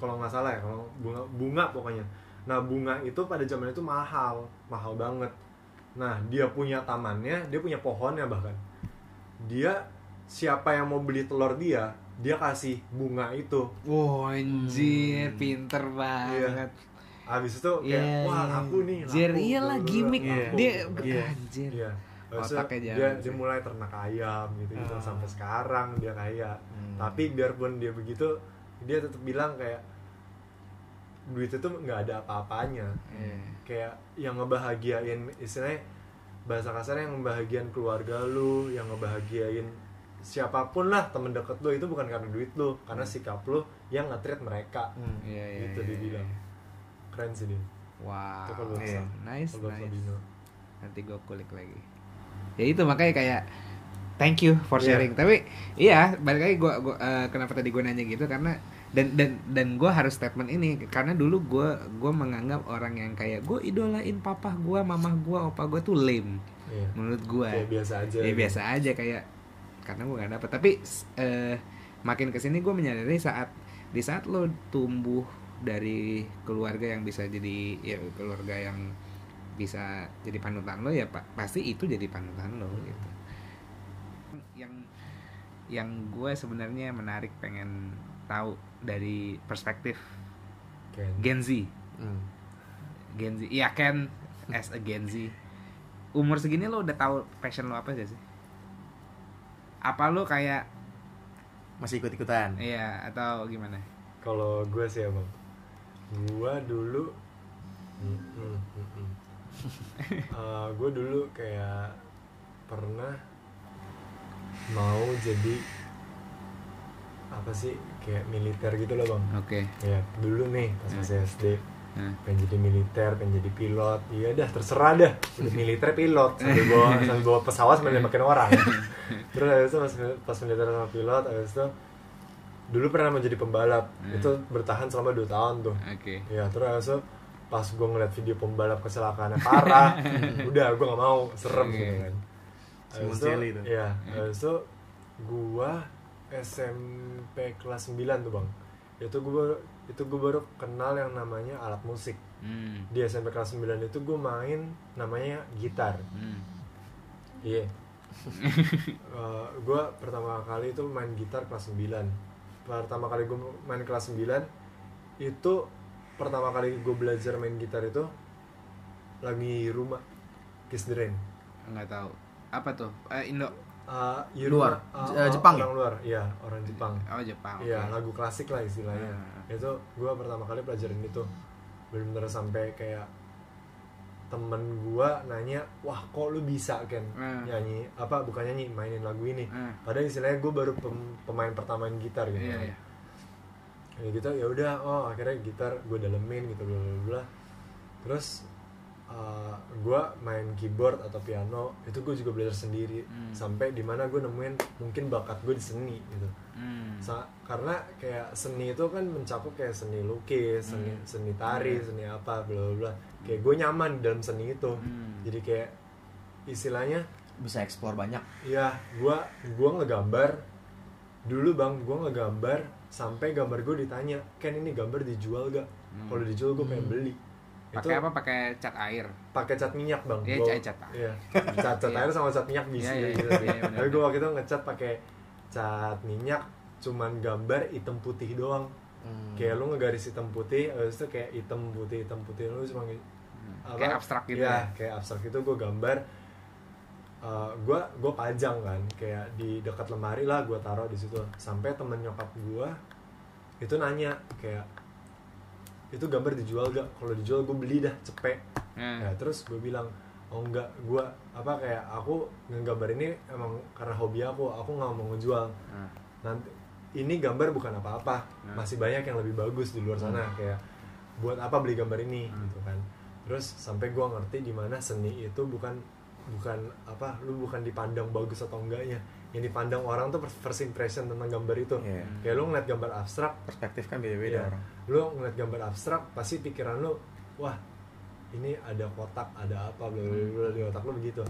Kalau nggak salah ya kalau bunga bunga pokoknya. Nah bunga itu pada zaman itu mahal mahal banget. Nah dia punya tamannya dia punya pohonnya bahkan. Dia siapa yang mau beli telur dia dia kasih bunga itu Wah anjir, Hmm. pinter banget. habis itu kayak Iya, wah iya. aku nih Anjir, laku, iya lah bla, bla, bla, gimmick. Iya. laku, Dia. Iya. anjir. Iya. Itu Otaknya dia, dia mulai ternak ayam gitu gitu Ah. sampai sekarang dia kaya. Hmm. Tapi biarpun dia begitu, dia tetap bilang kayak duit itu nggak ada apa-apanya. Iya. Kayak yang ngebahagiain istilahnya bahasa kasarnya yang ngebahagiain keluarga lu, yang ngebahagiain siapa pun lah temen deket lu itu bukan karena duit lu, karena sikap lu yang nge-treat mereka. Hmm. Iya iya. gitu iya, dia iya. bilang. Keren sih dia. Wow. Itu kalau Iya. Sam. Nice Kalau nice. Sabino. Nanti gue kulik lagi. ya itu makanya kayak thank you for Iya. sharing tapi iya balik lagi gue gua, eh, kenapa tadi gue nanya gitu karena dan dan dan gue harus statement ini karena dulu gue gue menganggap orang yang kayak gue idolain papa gue mama gue opa gue tuh lame Iya. menurut gue Kayak biasa aja. ya biasa aja kayak karena gue gak dapet. Tapi eh, makin ke sini gue menyadari saat di saat lo tumbuh dari keluarga yang bisa jadi ya keluarga yang bisa jadi panutan lo ya pa- pasti itu jadi panutan lo gitu. Yang yang gue sebenarnya menarik pengen tahu dari perspektif Ken. Gen Z. Hmm. Gen Z iya Ken. As a Gen Z. Umur segini lo udah tahu passion lo apa sih apa lo kayak Masih ikut-ikutan. iya atau gimana Kalau gue sih ya bang, gue dulu, Hmm, hmm, hmm, hmm. Eh, gue dulu kayak pernah mau jadi apa sih kayak militer gitu loh bang. oke Ya dulu nih pas Hmm. masih SD Hmm. pengen jadi militer, pengen jadi pilot, iya dah terserah dah. Udah militer pilot sambil bawa sambil bawa pesawat sambil nembakin orang. Terus habis itu pas, pas militer sama pilot, habis itu dulu pernah mau jadi pembalap. Hmm. Itu bertahan selama 2 tahun tuh. oke Ya terus habis itu pas gue ngeliat video pembalap kecelakaannya parah, udah gue gak mau, serem Oke. gitu kan. Habis itu, Jelly tuh. Iya, habis itu gue SMP kelas 9 tuh bang. Itu gue baru, itu gue baru kenal yang namanya alat musik. hmm. Di SMP kelas 9 itu gue main namanya gitar. Hmm. Iya. gue pertama kali itu main gitar kelas 9 Pertama kali gue main kelas 9 Itu pertama kali gue belajar main gitar itu Lagi rumah Kiss the Rain nggak tahu apa tuh eh, Indo Uh, iya, Luar? eh, Jepang Orang luar, iya orang Jepang oh Jepang Iya, oke. lagu klasik lah istilahnya Hmm. Itu gue pertama kali pelajarin itu Bener-bener sampai kayak temen gue nanya wah kok lu bisa Ken Hmm. nyanyi apa bukan nyanyi mainin lagu ini Hmm. padahal istilahnya gue baru pem- pemain pertama main gitar gitu iya iya ya gitu ya udah oh akhirnya gitar gue dalemin gitu bla bla bla terus gue main keyboard atau piano itu gue juga belajar sendiri Hmm. sampai di mana gue nemuin mungkin bakat gue di seni gitu Hmm. Sa- karena kayak seni itu kan mencakup kayak seni lukis seni Hmm. seni tari seni apa bla bla bla kayak gue nyaman dalam seni itu Hmm. jadi kayak istilahnya Bisa explore banyak. Iya, gua gua ngegambar dulu bang, gua ngegambar sampai gambar gue ditanya, Ken ini gambar dijual gak? Hmm. Kalau dijual gue pengen beli. pakai apa pakai cat air Pakai cat minyak bang. Iya, cat- cat air. Iya, cat cat Iya. air sama cat minyak bisa. Iya, iya, gitu. benar, Tapi gue waktu itu ngecat pakai cat minyak, cuman gambar hitam putih doang. Hmm. Kayak lu ngegaris hitam putih, habis itu kayak hitam putih hitam putih lu cuma Hmm. kayak abstrak gitu Iya, ya. kayak abstrak itu gue gambar gue gue pajang kan. Kayak di dekat lemari lah gue taruh di situ. Sampai temen nyokap gue itu nanya kayak itu gambar dijual gak? Kalau dijual gue beli dah cepet. Hmm. ya terus gue bilang oh enggak. Gue apa kayak aku ngegambar ini emang karena hobi aku. Aku nggak mau ngejual. Hmm. nanti ini gambar bukan apa-apa. Nah. masih banyak yang lebih bagus di luar sana. Kayak buat apa beli gambar ini? Hmm. gitu kan terus sampai gua ngerti di mana seni itu bukan bukan apa lu bukan dipandang bagus atau enggaknya yang dipandang orang tuh first impression tentang gambar itu Iya. kayak lu ngeliat gambar abstrak Perspektif kan beda-beda Iya. orang. lu ngeliat gambar abstrak pasti pikiran lu wah ini ada kotak ada apa bla bla bla di otak lu begitu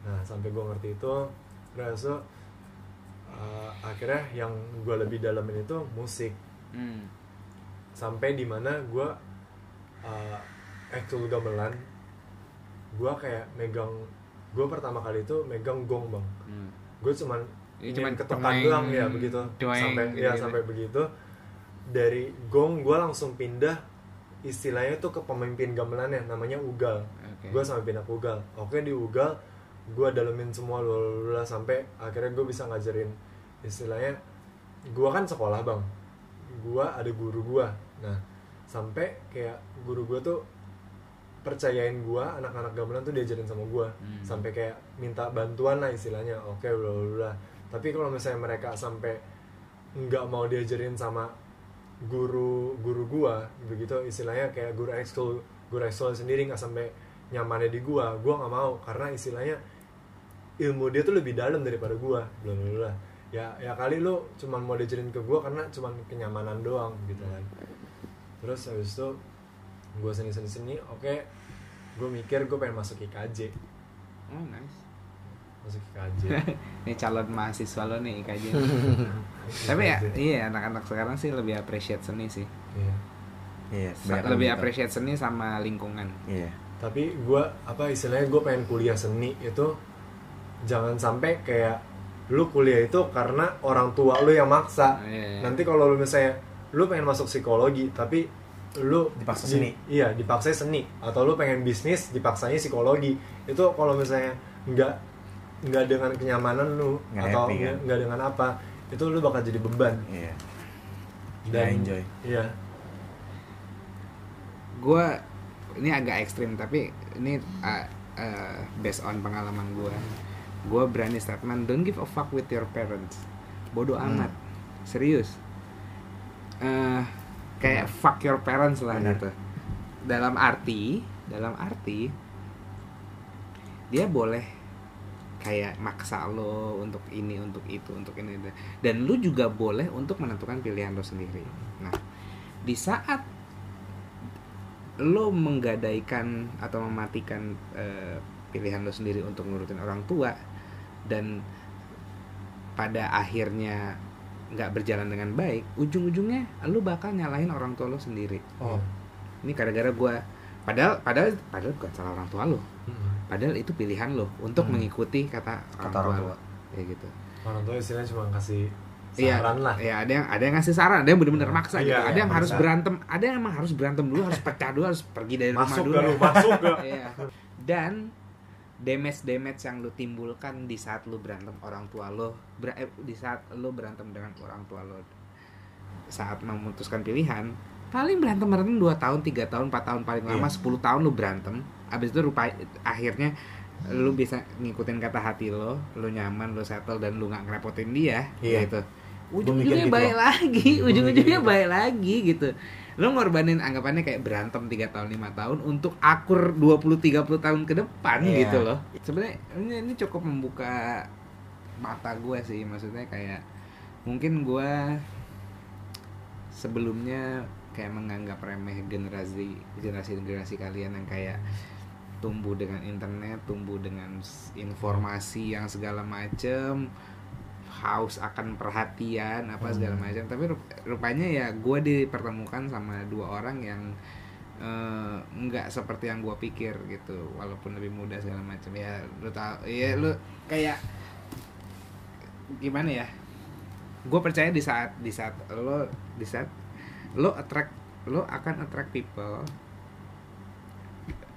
nah sampai gua ngerti itu terus uh, akhirnya yang gua lebih dalamin itu musik Hmm. sampai di mana gue uh, actual gamelan gue kayak megang gue pertama kali itu megang gong bang. Hmm. gue cuman Ya, cuman ketekan doeng, doang ya begitu. doeng sampai gitu-gitu. ya sampai begitu. Dari gong gue langsung pindah istilahnya tuh ke pemimpin gamelannya namanya ugal. Oke. gue sampai pindah ke ugal. Oke di ugal gue dalemin semua lula sampai akhirnya gue bisa ngajarin istilahnya gue kan sekolah bang. Gue ada guru gue nah sampai kayak guru gue tuh percayain gue anak-anak gamelan tuh diajarin sama gue Hmm. sampai kayak minta bantuan lah istilahnya. Oke bla bla bla. Tapi kalau misalnya mereka sampai nggak mau diajarin sama guru guru gua begitu istilahnya kayak guru ekskul guru ekskul sendiri nggak sampai nyamannya di gua gua nggak mau. Karena istilahnya ilmu dia tuh lebih dalam daripada gua bla bla bla. Ya ya kali lu cuman mau diajarin ke gua karena cuman kenyamanan doang gitu kan. Terus habis itu gua seni seni seni oke. Gua mikir gua pengen masuk IKJ oh nice. Masuk IKJ ini calon mahasiswa lo nih IKJ tapi ya iya anak-anak sekarang sih lebih appreciate seni sih. Iya. Iya, Sa- kebanyakan lebih gitu. appreciate seni sama lingkungan. Iya. tapi gua apa istilahnya gue pengen kuliah seni itu jangan sampai kayak lu kuliah itu karena orang tua lu yang maksa. Iya. nanti kalau lu misalnya lu pengen masuk psikologi tapi lu Dipaksa di- seni. iya dipaksa seni atau lu pengen bisnis dipaksanya psikologi itu kalau misalnya nggak nggak dengan kenyamanan lu Nggak atau happy, kan? nggak dengan apa itu lu bakal jadi beban Iya. dan Nggak enjoy. iya gue ini agak ekstrim tapi ini uh, uh, based on pengalaman gue gue berani statement don't give a fuck with your parents bodoh Hmm. amat serius Eh, kayak fuck your parents lah Benar. gitu dalam arti dalam arti dia boleh kayak maksa lo untuk ini untuk itu untuk ini dan lu juga boleh untuk menentukan pilihan lo sendiri nah di saat lo menggadaikan atau mematikan eh, pilihan lo sendiri untuk nurutin orang tua dan pada akhirnya nggak berjalan dengan baik ujung-ujungnya lo bakal nyalahin orang tua lo sendiri oh ini gara-gara gua padahal padahal padahal bukan salah orang tua lo Mm-mm. padahal itu pilihan lo untuk Hmm. mengikuti kata orang Kata tua, orang lo tua. kayak gitu orang tua istilahnya cuma kasih Iya, saran lah Iya, ada yang ada yang ngasih saran, ada yang bener-bener Iya, maksa iya, gitu. Ada iya, yang harus berantem, ada yang emang harus berantem dulu, harus pecah dulu, harus pergi dari masuk rumah dulu. lu masuk gak Iya. Dan damage damage yang lu timbulkan di saat lu berantem orang tua lo, ber- eh, di saat lu berantem dengan orang tua lo saat memutuskan pilihan, paling berantem berantem 2 tahun, 3 tahun, 4 tahun paling lama, Iya. 10 tahun lu berantem. Abis itu rupa akhirnya lu bisa ngikutin kata hati lo, lu nyaman, lu settle dan lu nggak ngerepotin dia Iya. gitu. Gua Ujung-ujungnya gitu baik lagi, ujung-ujungnya gitu. baik lagi gitu. Lu ngorbanin anggapannya kayak berantem 3 tahun, 5 tahun untuk akur 20 30 tahun ke depan Iya. gitu loh. Sebenarnya ini, ini cukup membuka mata gue sih, maksudnya kayak mungkin gue sebelumnya kayak menganggap remeh generasi generasi generasi kalian yang kayak tumbuh dengan internet, tumbuh dengan informasi yang segala macem, haus akan perhatian apa segala Hmm. macam. Tapi rup- rupanya ya gue dipertemukan sama dua orang yang eh, nggak seperti yang gue pikir gitu, walaupun lebih muda segala macam. Ya lu tau, ya lu kayak gimana ya? Gue percaya di saat di saat lo di saat lo attract lo akan attract people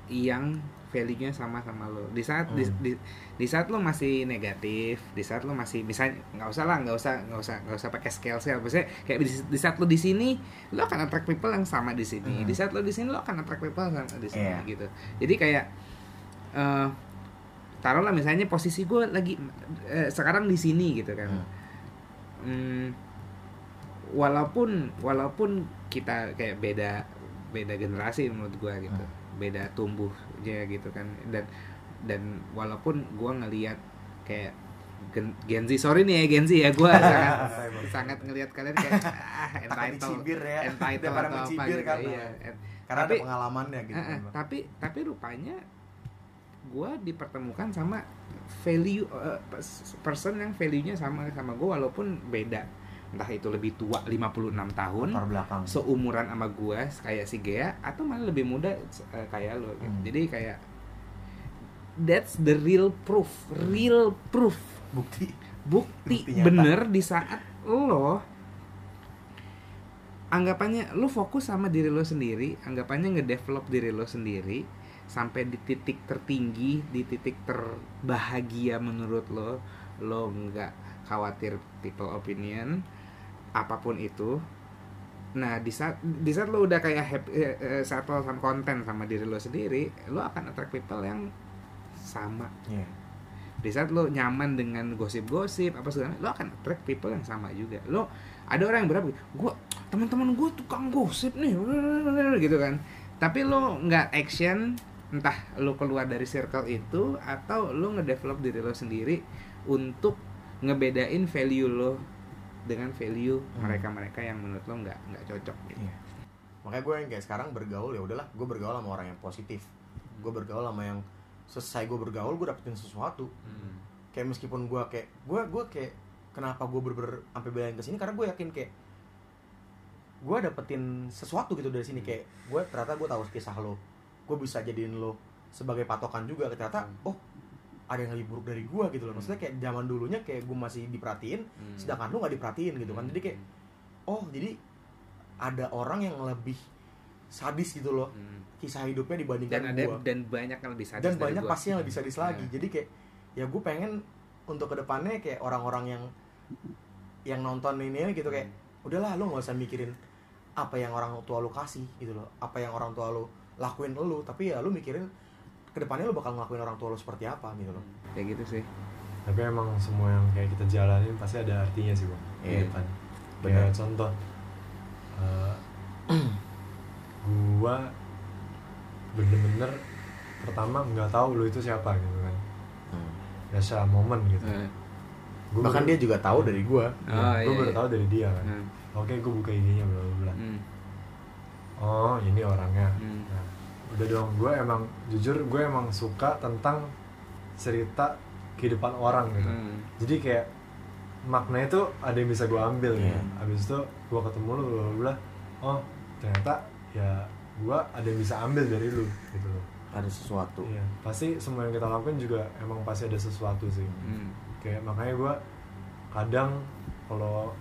yang value-nya sama sama lo di saat di, Hmm. di, di saat lo masih negatif di saat lo masih misalnya nggak usah lah nggak usah nggak usah nggak usah pakai scale scale maksudnya kayak di, di saat lo di sini lo akan attract people yang sama di sini Hmm. di saat lo di sini lo akan attract people yang sama di sini Iya. gitu jadi kayak eh taruhlah misalnya posisi gue lagi eh, sekarang di sini gitu kan Hmm. Hmm, walaupun walaupun kita kayak beda beda generasi menurut gua gitu Hmm. beda tumbuhnya gitu kan dan dan walaupun gua ngelihat kayak Gen, Gen Z sorry nih ya Gen Z ya gua sangat sangat ngelihat kalian kayak ah, entitled ya. entitled atau apa gitu kan. iya En- Karena Tapi- ada pengalamannya gitu. Eh, eh, kan, tapi tapi rupanya gue dipertemukan sama value pers- person yang value-nya sama sama gue walaupun beda entah itu lebih tua 56 tahun Latar belakang. seumuran sama gue kayak si Gea atau malah lebih muda eh, kayak lo gitu. Hmm. jadi kayak that's the real proof real proof Bukti. bukti Bukti bener di saat lo anggapannya lo fokus sama diri lo sendiri anggapannya ngedevelop diri lo sendiri sampai di titik tertinggi di titik terbahagia menurut lo lo nggak khawatir people opinion apa pun itu nah di saat di saat lo udah kayak happy, eh, eh, settle sama konten sama diri lo sendiri lo akan attract people yang sama. Iya. di saat lo nyaman dengan gosip-gosip apa segala lo akan attract people yang sama juga. Lo ada orang yang berapa gue teman-teman gue tukang gosip nih. Gitu kan. Tapi lo nggak action entah lu keluar dari circle itu atau lu ngedevelop diri lo sendiri untuk ngebedain value lo dengan value Hmm. mereka-mereka yang menurut lo nggak nggak cocok gitu. Iya. makanya gue yang kayak sekarang bergaul ya udahlah gue bergaul sama orang yang positif gue bergaul sama yang selesai gue bergaul gue dapetin sesuatu Hmm. kayak meskipun gue kayak gue gue kayak kenapa gue berber sampai belain ke sini karena gue yakin kayak gue dapetin sesuatu gitu dari sini kayak gue ternyata gue tahu kisah lo gue bisa jadiin lo sebagai patokan juga ternyata oh ada yang lebih buruk dari gue gitu loh maksudnya kayak zaman dulunya kayak gue masih diperhatiin Hmm. sedangkan lu nggak diperhatiin gitu kan jadi kayak oh jadi ada orang yang lebih sadis gitu loh Hmm. kisah hidupnya dan dibandingkan ada gue dan banyak yang lebih sadis dan dari banyak gua. pasti yang lebih sadis lagi Iya. jadi kayak ya gue pengen untuk ke depannya kayak orang-orang yang yang nonton ini gitu kayak udahlah lu nggak usah mikirin apa yang orang tua lu kasih gitu loh apa yang orang tua lu lakuin lu tapi ya lu mikirin ke depannya lu bakal ngelakuin orang tua lu seperti apa gitu loh. Kayak gitu sih. Tapi emang semua yang kayak kita jalanin pasti ada artinya sih bang Iya. di depan Benar. kayak contoh eh, gua bener-bener pertama nggak tahu lu itu siapa gitu kan. Ya secara momen gitu. Eh, Gua bahkan baru- dia juga tahu dari gue ya, Oh, gua iya, baru iya. tahu dari dia kan. Hmm, oke gua buka ig-nya bla bla bla. Hmm, oh ini orangnya. Hmm. Nah, udah dong gue emang jujur gue emang suka tentang cerita kehidupan orang gitu. Hmm. jadi kayak makna itu ada yang bisa gue ambil Iya. ya abis itu gue ketemu lu bla bla bla. Oh ternyata ya gue ada yang bisa ambil dari lu gitu loh. Ada sesuatu. Iya pasti semua yang kita lakukan juga emang pasti ada sesuatu sih. Hmm. kayak makanya gue kadang kalau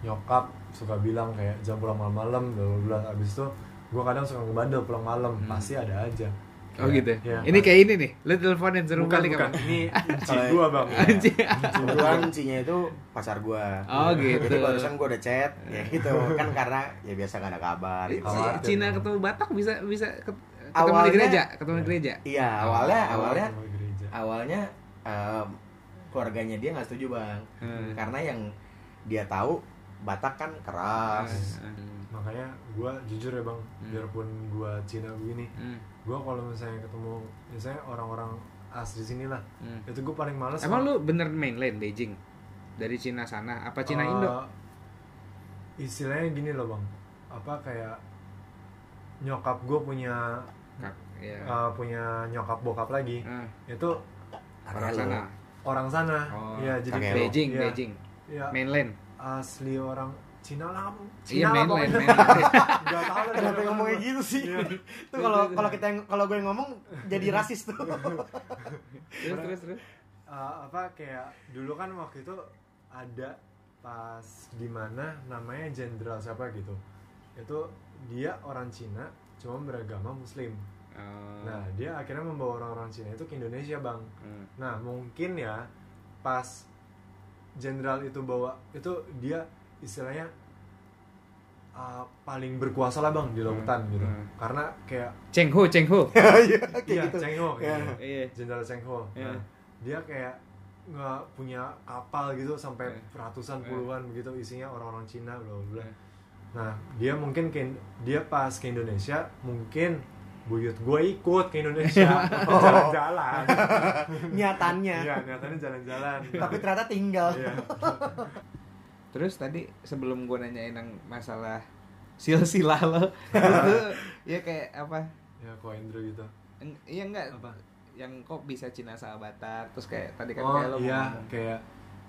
nyokap suka bilang kayak jangan pulang malam-malam bla bla. Abis itu gue kadang suka ngebandel pulang malam Hmm. pasti ada aja Oh Kayak- gitu. Iya. ini kayak ini nih. Lu teleponin suruh bukan balik bukan apa? ini kunci gue bang Anjing. kebetulan cinya itu pacar gue Oh gitu. jadi barusan gue udah chat ya gitu kan karena ya biasa gak ada kabar gitu. Ci- Cina ketemu Batak bisa bisa ket- ketemu di Awalnya- gereja, ketemu di gereja. iya awalnya Oh, awalnya awalnya em, keluarganya dia nggak setuju bang Hmm. karena yang dia tahu Batak kan keras Hmm. makanya gue jujur ya bang Hmm. biarpun gue Cina begini Hmm. gue kalau misalnya ketemu misalnya orang-orang asli sini lah Hmm. itu gue paling males Emang lu bener mainland Beijing? Dari Cina sana apa Cina Eh, Indo? istilahnya gini loh bang apa kayak nyokap gue punya Kak, ya. eh, punya nyokap bokap lagi Ah, itu orang sana. orang sana Oh, ya jadi. Beijing, iya, Beijing. iya, Mainland. Asli orang Cina lah Iya, Cina lah mainland, pokoknya. mainland. Nggak tahu lah kenapa dari ngomongnya gitu sih Iya. itu kalau kalau kita yang kalau gue ngomong jadi rasis tuh terus terus terus. Eh, apa kayak dulu kan waktu itu ada pas di mana namanya jenderal siapa gitu itu dia orang Cina cuma beragama Muslim Oh. nah dia akhirnya membawa orang-orang Cina itu ke Indonesia bang Hmm. nah mungkin ya pas jenderal itu bawa itu dia istilahnya uh, paling berkuasa lah bang di lautan gitu Hmm. karena kayak Cheng Ho, Cheng Ho. Iya, iya gitu Cheng Ho Iya. Iya. jenderal Cheng Ho Iya. Nah, dia kayak nggak punya kapal gitu sampai Iya. ratusan puluhan begitu isinya orang-orang Cina bla bla. Iya. nah dia mungkin ke dia pas ke Indonesia mungkin buyut gue ikut ke Indonesia Oh. jalan-jalan niatannya iya nyatanya jalan-jalan tapi ternyata tinggal Iya. Terus tadi sebelum gue nanyain yang masalah silsilah lo, itu ya kayak apa? ya kok Indro gitu Iya enggak apa yang kok bisa Cina sama Batak terus kayak tadi kan oh kayak lo iya ngomong. kayak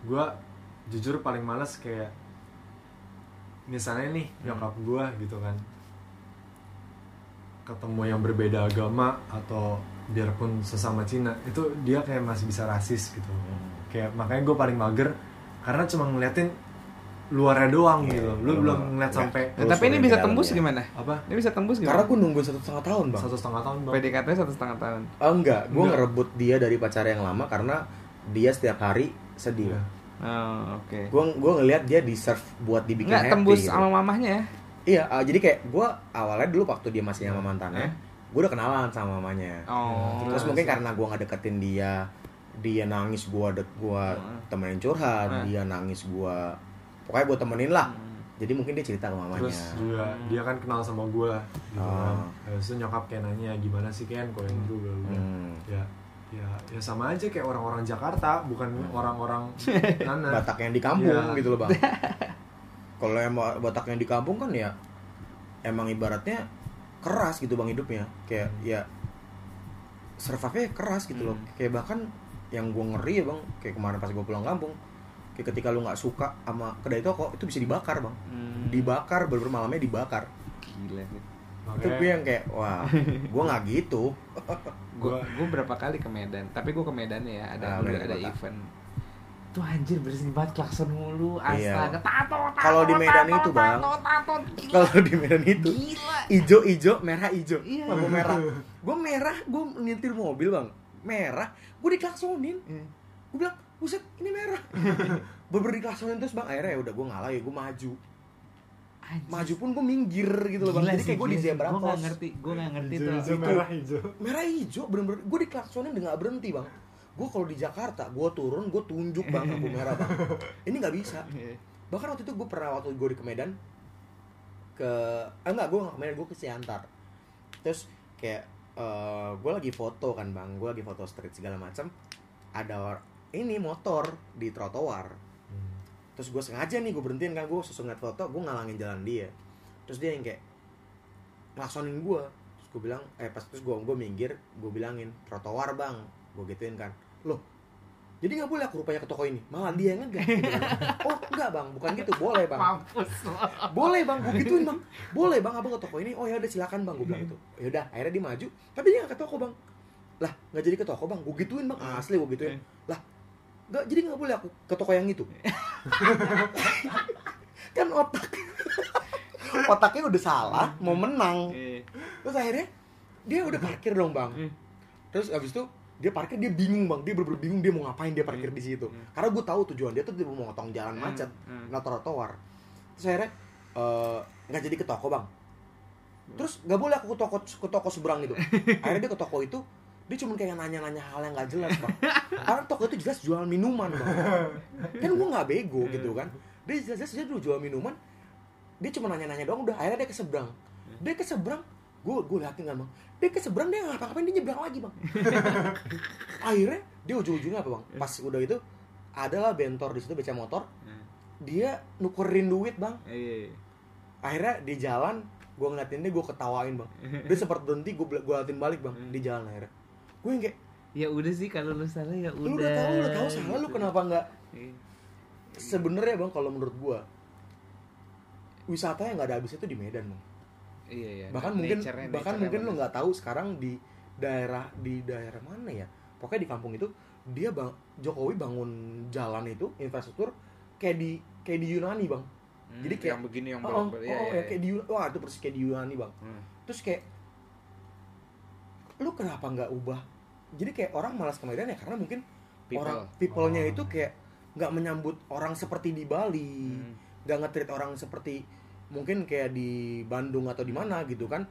gue jujur paling males kayak misalnya nih Hmm. nyokap gue gitu kan ketemu yang berbeda agama atau biarpun sesama Cina itu dia kayak masih bisa rasis gitu kayak makanya gue paling mager karena cuma ngeliatin luarnya doang Iya, gitu lu iya. belum ngeliat Iya. sampai Nah, tapi ini bisa tembus dalamnya. gimana? apa Ini bisa tembus gimana? karena gue nungguin satu setengah tahun bang satu setengah tahun bang PDKT satu setengah tahun. oh enggak gue ngerebut dia dari pacar yang lama karena dia setiap hari sedih Iya. Oh, oke. gue gue ngelihat dia deserve buat dibikin Enggak happy tembus gitu. sama mamahnya ya? Iya ah, jadi kayak gue awalnya dulu waktu dia masih sama mantannya Eh? gue udah kenalan sama mamanya Oh. terus mungkin sih. karena gue nggak deketin dia dia nangis gue dek gue Hmm. temenin curhat Hmm. dia nangis gue pokoknya gue temenin lah Hmm. jadi mungkin dia cerita ke mamanya terus juga dia kan kenal sama gue gitu kan Oh. Habis itu nyokap kayak nanya gimana sih Ken kalau yang dulu bla, bla, bla." Hmm. ya ya ya sama aja kayak orang-orang Jakarta bukan orang-orang mana Batak yang di kampung Iya. gitu loh bang kalau emang Batak yang di kampung kan ya emang ibaratnya keras gitu bang hidupnya. Kayak ya survive keras gitu loh. Kayak bahkan yang gue ngeri ya bang kayak kemarin pas gue pulang kampung kayak ketika lu nggak suka sama kedai toko itu bisa dibakar bang. Hmm. dibakar bener malamnya dibakar. Gila itu gue yang kayak wah gue nggak gitu. Gue gue berapa kali ke Medan, tapi gue ke Medan ya Ah, ada Medan ada kota. event. Tuh anjir bersih banget klakson mulu, Iya. astaga. Tato, tato, Kalau di Medan tato, itu, Bang. Kalau di Medan itu Gila. ijo ijo merah ijo. Iya. lampu merah. Gue merah gue nyetir mobil bang. Merah gue diklaksonin. Gue bilang buset ini merah. Bener diklaksonin terus bang. Akhirnya ya udah gue ngalah ya gue maju. Anjir. maju pun gue minggir gitu loh bang. Gila jadi kayak gue di zebra Gua nggak cross. ngerti, gue nggak ngerti tuh. merah hijau merah hijau bener-bener gue diklaksonin dan nggak berhenti bang gue kalau di Jakarta gue turun gue tunjuk bang lampu merah bang. Ini nggak bisa. Iya. bahkan waktu itu gue pernah waktu gue di ke Medan ke eh, enggak gue nggak ke Medan gue ke Siantar. Terus kayak gue lagi foto kan bang. Gue lagi foto street segala macam ada ini motor di trotoar. Hmm. terus gue sengaja nih gue berhentiin kan gue susun ngeliat foto gue ngalangin jalan dia. Terus dia yang kayak ngelaksonin gue terus gue bilang eh pas terus gue gue minggir gue bilangin trotoar bang gue gituin kan. Loh jadi nggak boleh aku rupanya ke toko ini? Malah dia yang ngegas. Gitu kan. oh enggak bang. Bukan gitu. Boleh bang. Boleh bang. Gue gituin bang. Boleh bang. Abang ke toko ini? Oh ya udah silakan bang. Gue bilang itu ya udah akhirnya dia maju. Tapi dia nggak ke toko bang. Lah nggak jadi ke toko bang. Gue gituin bang. Asli gue gituin. Lah nggak jadi nggak boleh aku ke toko yang itu. Kan otak. Otaknya udah salah mau menang. Iya. terus akhirnya dia udah parkir dong bang. Hmm. terus abis itu dia parkir dia bingung bang. Dia bener-bener bingung dia mau ngapain dia parkir di situ. Hmm. karena gue tahu tujuan dia tuh dia mau motong jalan Hmm. macet Hmm. nggak trotoar. Terus akhirnya eh, nggak jadi ke toko bang. Terus nggak boleh aku ke toko ke toko seberang itu. Akhirnya dia ke toko itu dia cuma kayak nanya-nanya hal yang nggak jelas bang. Karena toko itu jelas jual minuman bang. Kan gue nggak bego gitu kan. Dia jelas-jelas dia dulu jual minuman dia cuma nanya-nanya doang udah. Akhirnya dia ke seberang. Dia ke seberang gue gue liatin kan bang dia ke seberang dia nggak ngapa-ngapain dia nyebrang lagi bang akhirnya dia ujung-ujungnya apa bang pas udah itu adalah bentor di situ beca motor Hmm. dia nukerin duit bang Iya. akhirnya di jalan gue ngeliatin dia gue ketawain bang dia sempat berhenti gue gue liatin balik bang di jalan akhirnya gue yang kayak Ya udah sih kalau lu salah ya udah. lu udah tahu lu tahu salah lu kenapa nggak Iya. sebenarnya bang kalau menurut gue wisata yang nggak ada habisnya itu di Medan bang Iya iya. bahkan mungkin Nature-nya- bahkan mungkin bagus. nggak tahu sekarang di daerah di daerah mana ya pokoknya di kampung itu dia bang Jokowi bangun jalan itu infrastruktur kayak di kayak di Yunani bang Hmm, jadi kayak yang begini yang oh, oh, belok- oh, iya, ya kayak di wah itu persis kayak di Yunani bang Hmm. terus kayak lu kenapa nggak ubah jadi kayak orang malas ke Medan ya karena mungkin People. orang people-nya Oh. itu kayak nggak menyambut orang seperti di Bali Hmm. nggak nge-treat orang seperti mungkin kayak di Bandung atau di mana gitu kan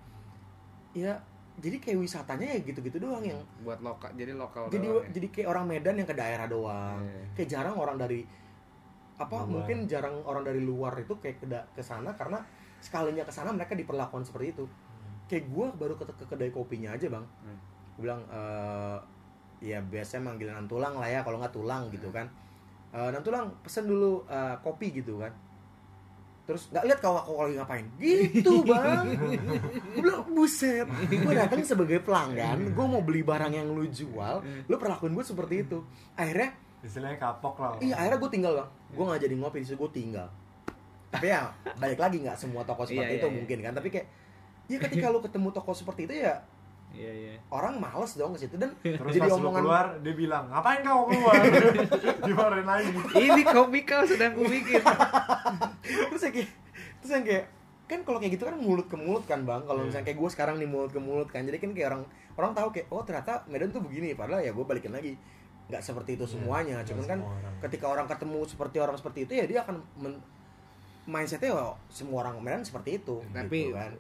ya jadi kayak wisatanya ya gitu-gitu doang yang buat lokal jadi lokal jadi doang ya. jadi kayak orang Medan yang ke daerah doang Iya. kayak jarang orang dari apa Luar. mungkin jarang orang dari luar itu kayak ke sana karena sekalinya ke sana mereka diperlakukan seperti itu kayak gue baru ke, ke kedai kopinya aja bang Hmm. gue bilang eh ya biasanya manggil nantulang lah ya kalau nggak tulang gitu kan Eh nantulang pesen dulu eh, kopi gitu kan terus nggak lihat kau aku lagi ngapain. Gitu bang. Gue bilang buset gue datang sebagai pelanggan gue mau beli barang yang lu jual lu perlakuin gue seperti itu. Akhirnya istilahnya kapok lah. Iya akhirnya gue tinggal bang. Gue nggak jadi ngopi di situ gue tinggal. Tapi ya balik lagi nggak semua toko seperti Iya, itu iya, iya. mungkin kan. Tapi kayak ya ketika lu ketemu toko seperti itu ya iya iya. Orang males dong ke situ dan terus jadi omongan keluar dia bilang ngapain kau keluar? Dimarahin lagi. Ini kopi kau sedang kubikin terus yang kayak terus yang kayak kan kalau kayak gitu kan mulut ke mulut kan bang. Kalau Iya. misalnya kayak gue sekarang nih mulut ke mulut kan jadi kan kayak orang orang tahu kayak oh ternyata Medan tuh begini padahal ya gue balikin lagi. Nggak seperti itu Iya, semuanya nggak cuman kan semua orang. ketika orang ketemu seperti orang seperti itu ya dia akan men- mindsetnya oh, semua orang Medan seperti itu tapi gitu kan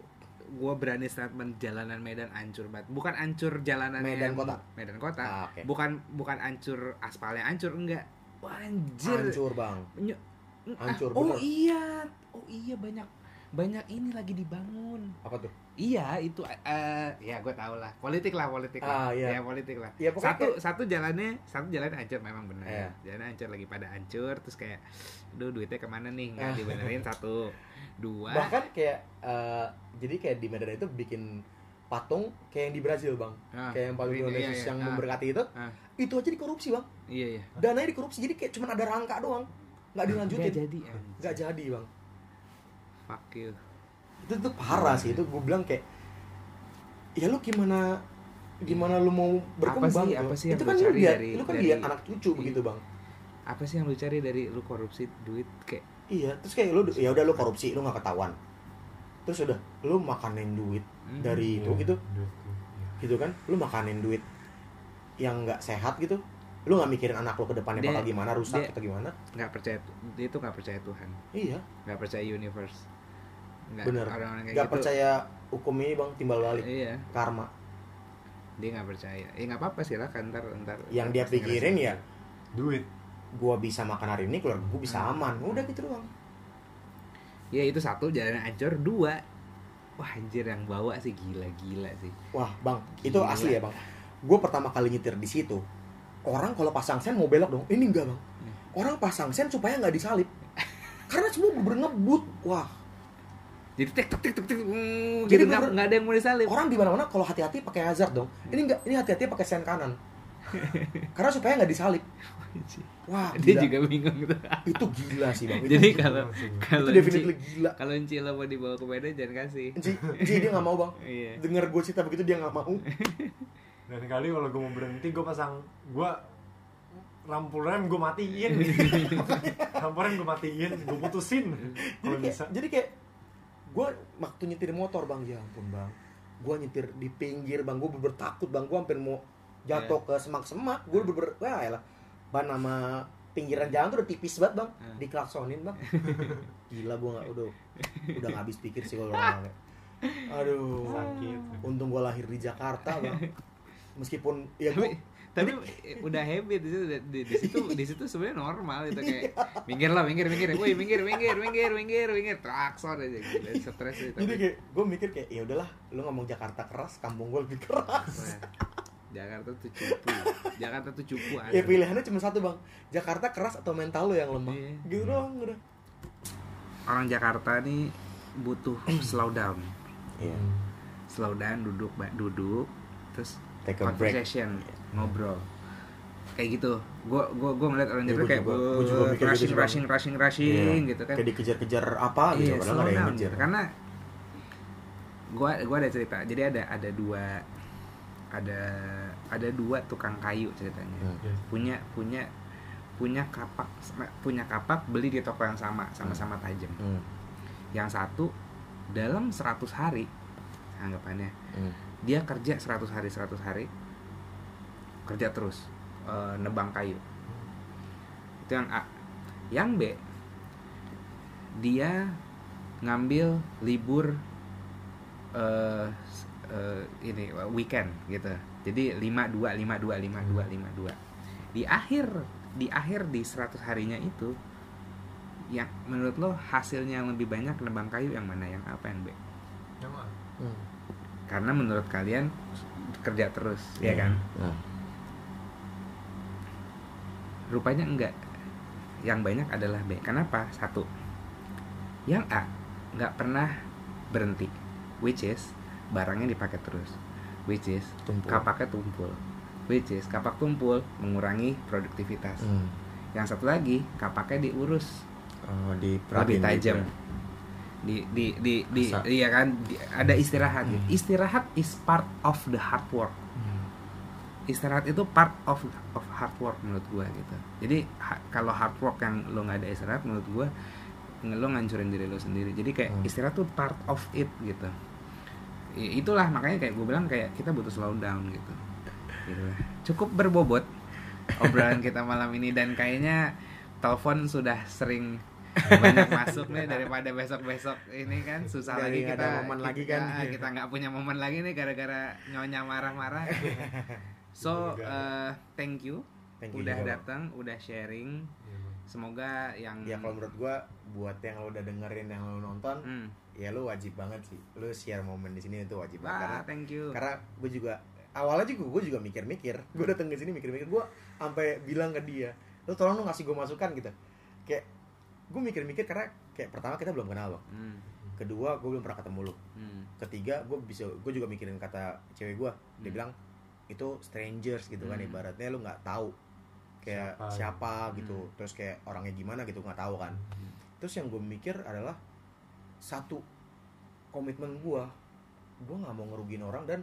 gue berani statement jalanan Medan hancur banget. Bukan hancur jalanan Medan kota? Medan kota. Ah, oke. bukan bukan hancur aspalnya hancur enggak. Wah, anjir. Hancur bang. Ny- Hancur, ah, oh bener. iya oh iya banyak banyak ini lagi dibangun. Apa tuh? Iya itu eh ya gue tau lah. Politik lah politik Ah, lah iya. ya politik lah. Pokoknya satu kayak- satu jalannya satu jalannya hancur memang benar Iya. jalannya hancur lagi pada hancur terus kayak duh duitnya ke mana nih? Nggak Ah. dibenerin satu dua bahkan kayak eh, jadi kayak di Medan itu bikin patung kayak yang di Brazil bang Ah, kayak yang patung iya, iya, iya. yang Ah. memberkati itu Ah. itu aja dikorupsi bang iya iya dananya dikorupsi jadi kayak cuma ada rangka doang nggak nggak dilanjutin jadi anjing. nggak jadi bang fuck you itu tuh parah sih itu gue bilang kayak ya lu gimana gimana lu mau berkembang sih- tuh? apa sih yang itu lu kan lu lihat dari- lu kan dari- lihat anak cucu Iya. begitu bang apa sih yang lu cari dari lu korupsi duit kayak iya terus kayak lu ya udah lu korupsi lu nggak ketahuan. Terus udah lu makanin duit Hmm. dari itu Iya, gitu. Duit tuh, iya. gitu kan? Lu makanin duit yang nggak sehat gitu. Lu nggak mikirin anak lu ke depannya Dia- bakal gimana rusak dia- atau gimana? nggak percaya dia itu nggak percaya Tuhan. Iya. Nggak percaya universe. Nggak bener. orang-orang kayak nggak gitu. percaya hukum ini bang timbal balik. Iya. Karma. Dia nggak percaya. Ya nggak apa-apa sih lah kan ntar ntar yang dia pasti pikirin ya. duit gua bisa makan hari ini keluarga gua bisa Hmm. aman. Udah gitu doang. Ya itu satu jalannya hancur. Dua wah anjir yang bawa sih gila-gila sih. Wah bang itu Gila. asli ya bang. Gua pertama kali nyetir di situ orang kalau pasang sen mau belok dong. Ini enggak bang. Hmm. orang pasang sen supaya nggak disalip. Karena semua bener ngebut. Wah. Jadi tek tek tek tek tek mm, Jadi gitu nggak ada yang mau disalip. orang di mana mana kalau hati-hati pakai hazard dong. Ini enggak ini hati-hati pakai sen kanan karena supaya nggak disalip. Wah dia gila. juga bingung tuh itu gila sih bang. Itu, jadi itu, kalau kalau itu definitely Enci- gila. kalau Encila mau dibawa ke Medan jangan kasih. Enci, Enci dia nggak mau bang. Iya. Denger gue cerita begitu dia nggak mau. Dan kali kalau gue mau berhenti gue pasang gue lampu rem gue matiin. Lampu rem gue matiin gue putusin. Jadi kalau kayak, bisa. jadi kayak gue waktu nyetir motor bang. Ya ampun bang. Gue nyetir di pinggir bang. Gue bener takut bang. Gue hampir mau jatuh ke semak-semak gue bener wah ya lah ban sama pinggiran jalan tuh udah tipis banget bang. Hmm. diklaksonin bang. Gila gue nggak udah udah nggak habis pikir sih kalau orangnya aduh. Sakit. Untung gue lahir di Jakarta bang. Meskipun ya tapi gue tapi udah habit di situ di, di situ di situ sebenarnya normal itu kayak minggir lah minggir minggir. Woi minggir minggir minggir minggir minggir. Trakson aja gitu stres itu jadi kayak gue mikir kayak ya udahlah lu ngomong Jakarta keras kampung gue lebih keras Jakarta tuh cupu. Jakarta tuh cupu ya asli. pilihannya cuma satu bang. Jakarta keras atau mental lo yang lemah? Iya. gitu doang udah. Orang Jakarta nih butuh slow down iya. Slow down duduk duduk terus Take a break. conversation ngobrol. Kayak gitu. Gue gue gue ngeliat orang Iya, Jakarta gua kayak juga- "Wah, gua juga mikir gitu rushing Bang." rushing rushing rushing gitu kan. Kayak dikejar-kejar apa gitu iya padahal ada yang ngejar. Gitu. karena gua gua ada cerita. Jadi ada ada dua ada ada dua tukang kayu ceritanya. Hmm. Iya. punya punya punya kapak punya kapak beli di toko yang sama sama-sama tajam. Hmm, yang satu dalam 100 hari anggapannya. Hmm. dia kerja 100 hari 100 hari kerja terus eh, nebang kayu. Itu yang A. Yang B dia ngambil libur eh eh, ini weekend gitu. Jadi 52 52 52 52 di akhir di akhir di 100 harinya itu yang menurut lo hasilnya yang lebih banyak nebang kayu yang mana? Yang A apa yang B? Yang mana? Hmm. karena menurut kalian kerja terus ya Iya. kan? Nah, rupanya enggak. Yang banyak adalah B. Kenapa? Satu. Yang A nggak pernah berhenti which is barangnya dipakai terus. Which is tumpul. kapaknya tumpul. Which is kapak tumpul mengurangi produktivitas. Hmm. yang satu lagi kapaknya diurus. Oh, di lebih tajam. di di di, di Bisa. iya kan? Di- ada istirahat gitu. Hmm. istirahat is part of the hard work. Istirahat itu part of of hard work menurut gua gitu. Jadi ha- kalau hard work yang lo nggak ada istirahat menurut gua nge- lo ngancurin diri lo sendiri. Jadi kayak Hmm. istirahat tuh part of it gitu itulah makanya kayak gue bilang kayak kita butuh slow down gitu. Gitu. Lah. cukup berbobot obrolan kita malam ini dan kayaknya telepon sudah sering banyak masuk nih daripada besok besok ini kan. Susah Dari lagi kita ada momen lagi kan. kita- nggak punya momen lagi nih gara-gara nyonya marah-marah. So uh, thank you Thank udah datang udah sharing. Iya, semoga yang ya kalau menurut gua buat yang lo udah dengerin yang lo nonton hmm. Ya lo wajib banget sih. Lo share momen di sini itu wajib banget. Karena Wah, thank you. karena gue juga awalnya juga gue juga mikir-mikir. Gue datang ke sini mikir-mikir. Gue sampai bilang ke dia lo tolong lo ngasih gue masukan gitu. Kayak gue mikir-mikir karena kayak pertama kita belum kenal bang hmm. kedua gue belum pernah ketemu lo Hmm. ketiga gue bisa gue juga mikirin kata cewek gue dia Hmm. bilang itu strangers gitu kan Hmm. ibaratnya. Lo nggak tahu. Kayak Siapa, siapa, gitu. Hmm. terus kayak orangnya gimana gitu nggak tahu kan. Hmm. terus yang gue mikir adalah satu komitmen gue gue nggak mau ngerugiin orang dan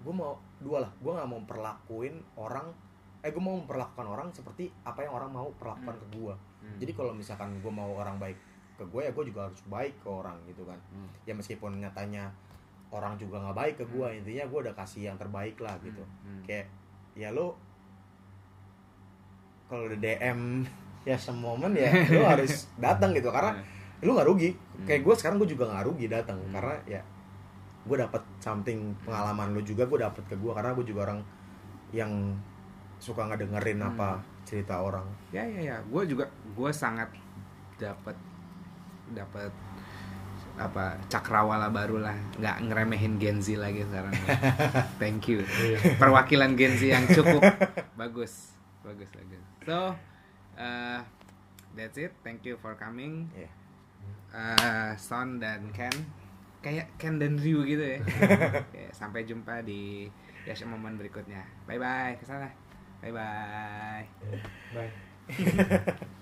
gue mau dua lah gue nggak mau perlakuin orang eh gue mau memperlakukan orang seperti apa yang orang mau perlakukan Hmm. ke gue Hmm. jadi kalau misalkan gue mau orang baik ke gue ya gue juga harus baik ke orang gitu kan Hmm. ya meskipun nyatanya orang juga nggak baik ke gue intinya gue udah kasih yang terbaik lah gitu Hmm. kayak ya lo kalau udah DM ya semomen ya lo harus datang gitu karena lu nggak rugi. Hmm. kayak gue sekarang gue juga nggak rugi datang Hmm. karena ya gue dapat something pengalaman lu juga gue dapat ke gue karena gue juga orang yang suka ngedengerin Hmm. apa cerita orang. Ya ya ya. Gue juga gue sangat dapat dapat apa cakrawala baru lah. Nggak ngeremehin Gen Z lagi sekarang. Thank you. Iya. perwakilan Gen Z yang cukup. Bagus. Bagus bagus. So uh, that's it. Thank you for coming. Ya uh, Son dan Ken. Kayak Ken dan Ryu gitu ya. Oke, sampai jumpa di Yash Momen berikutnya. Bye bye ke sana bye bye Bye.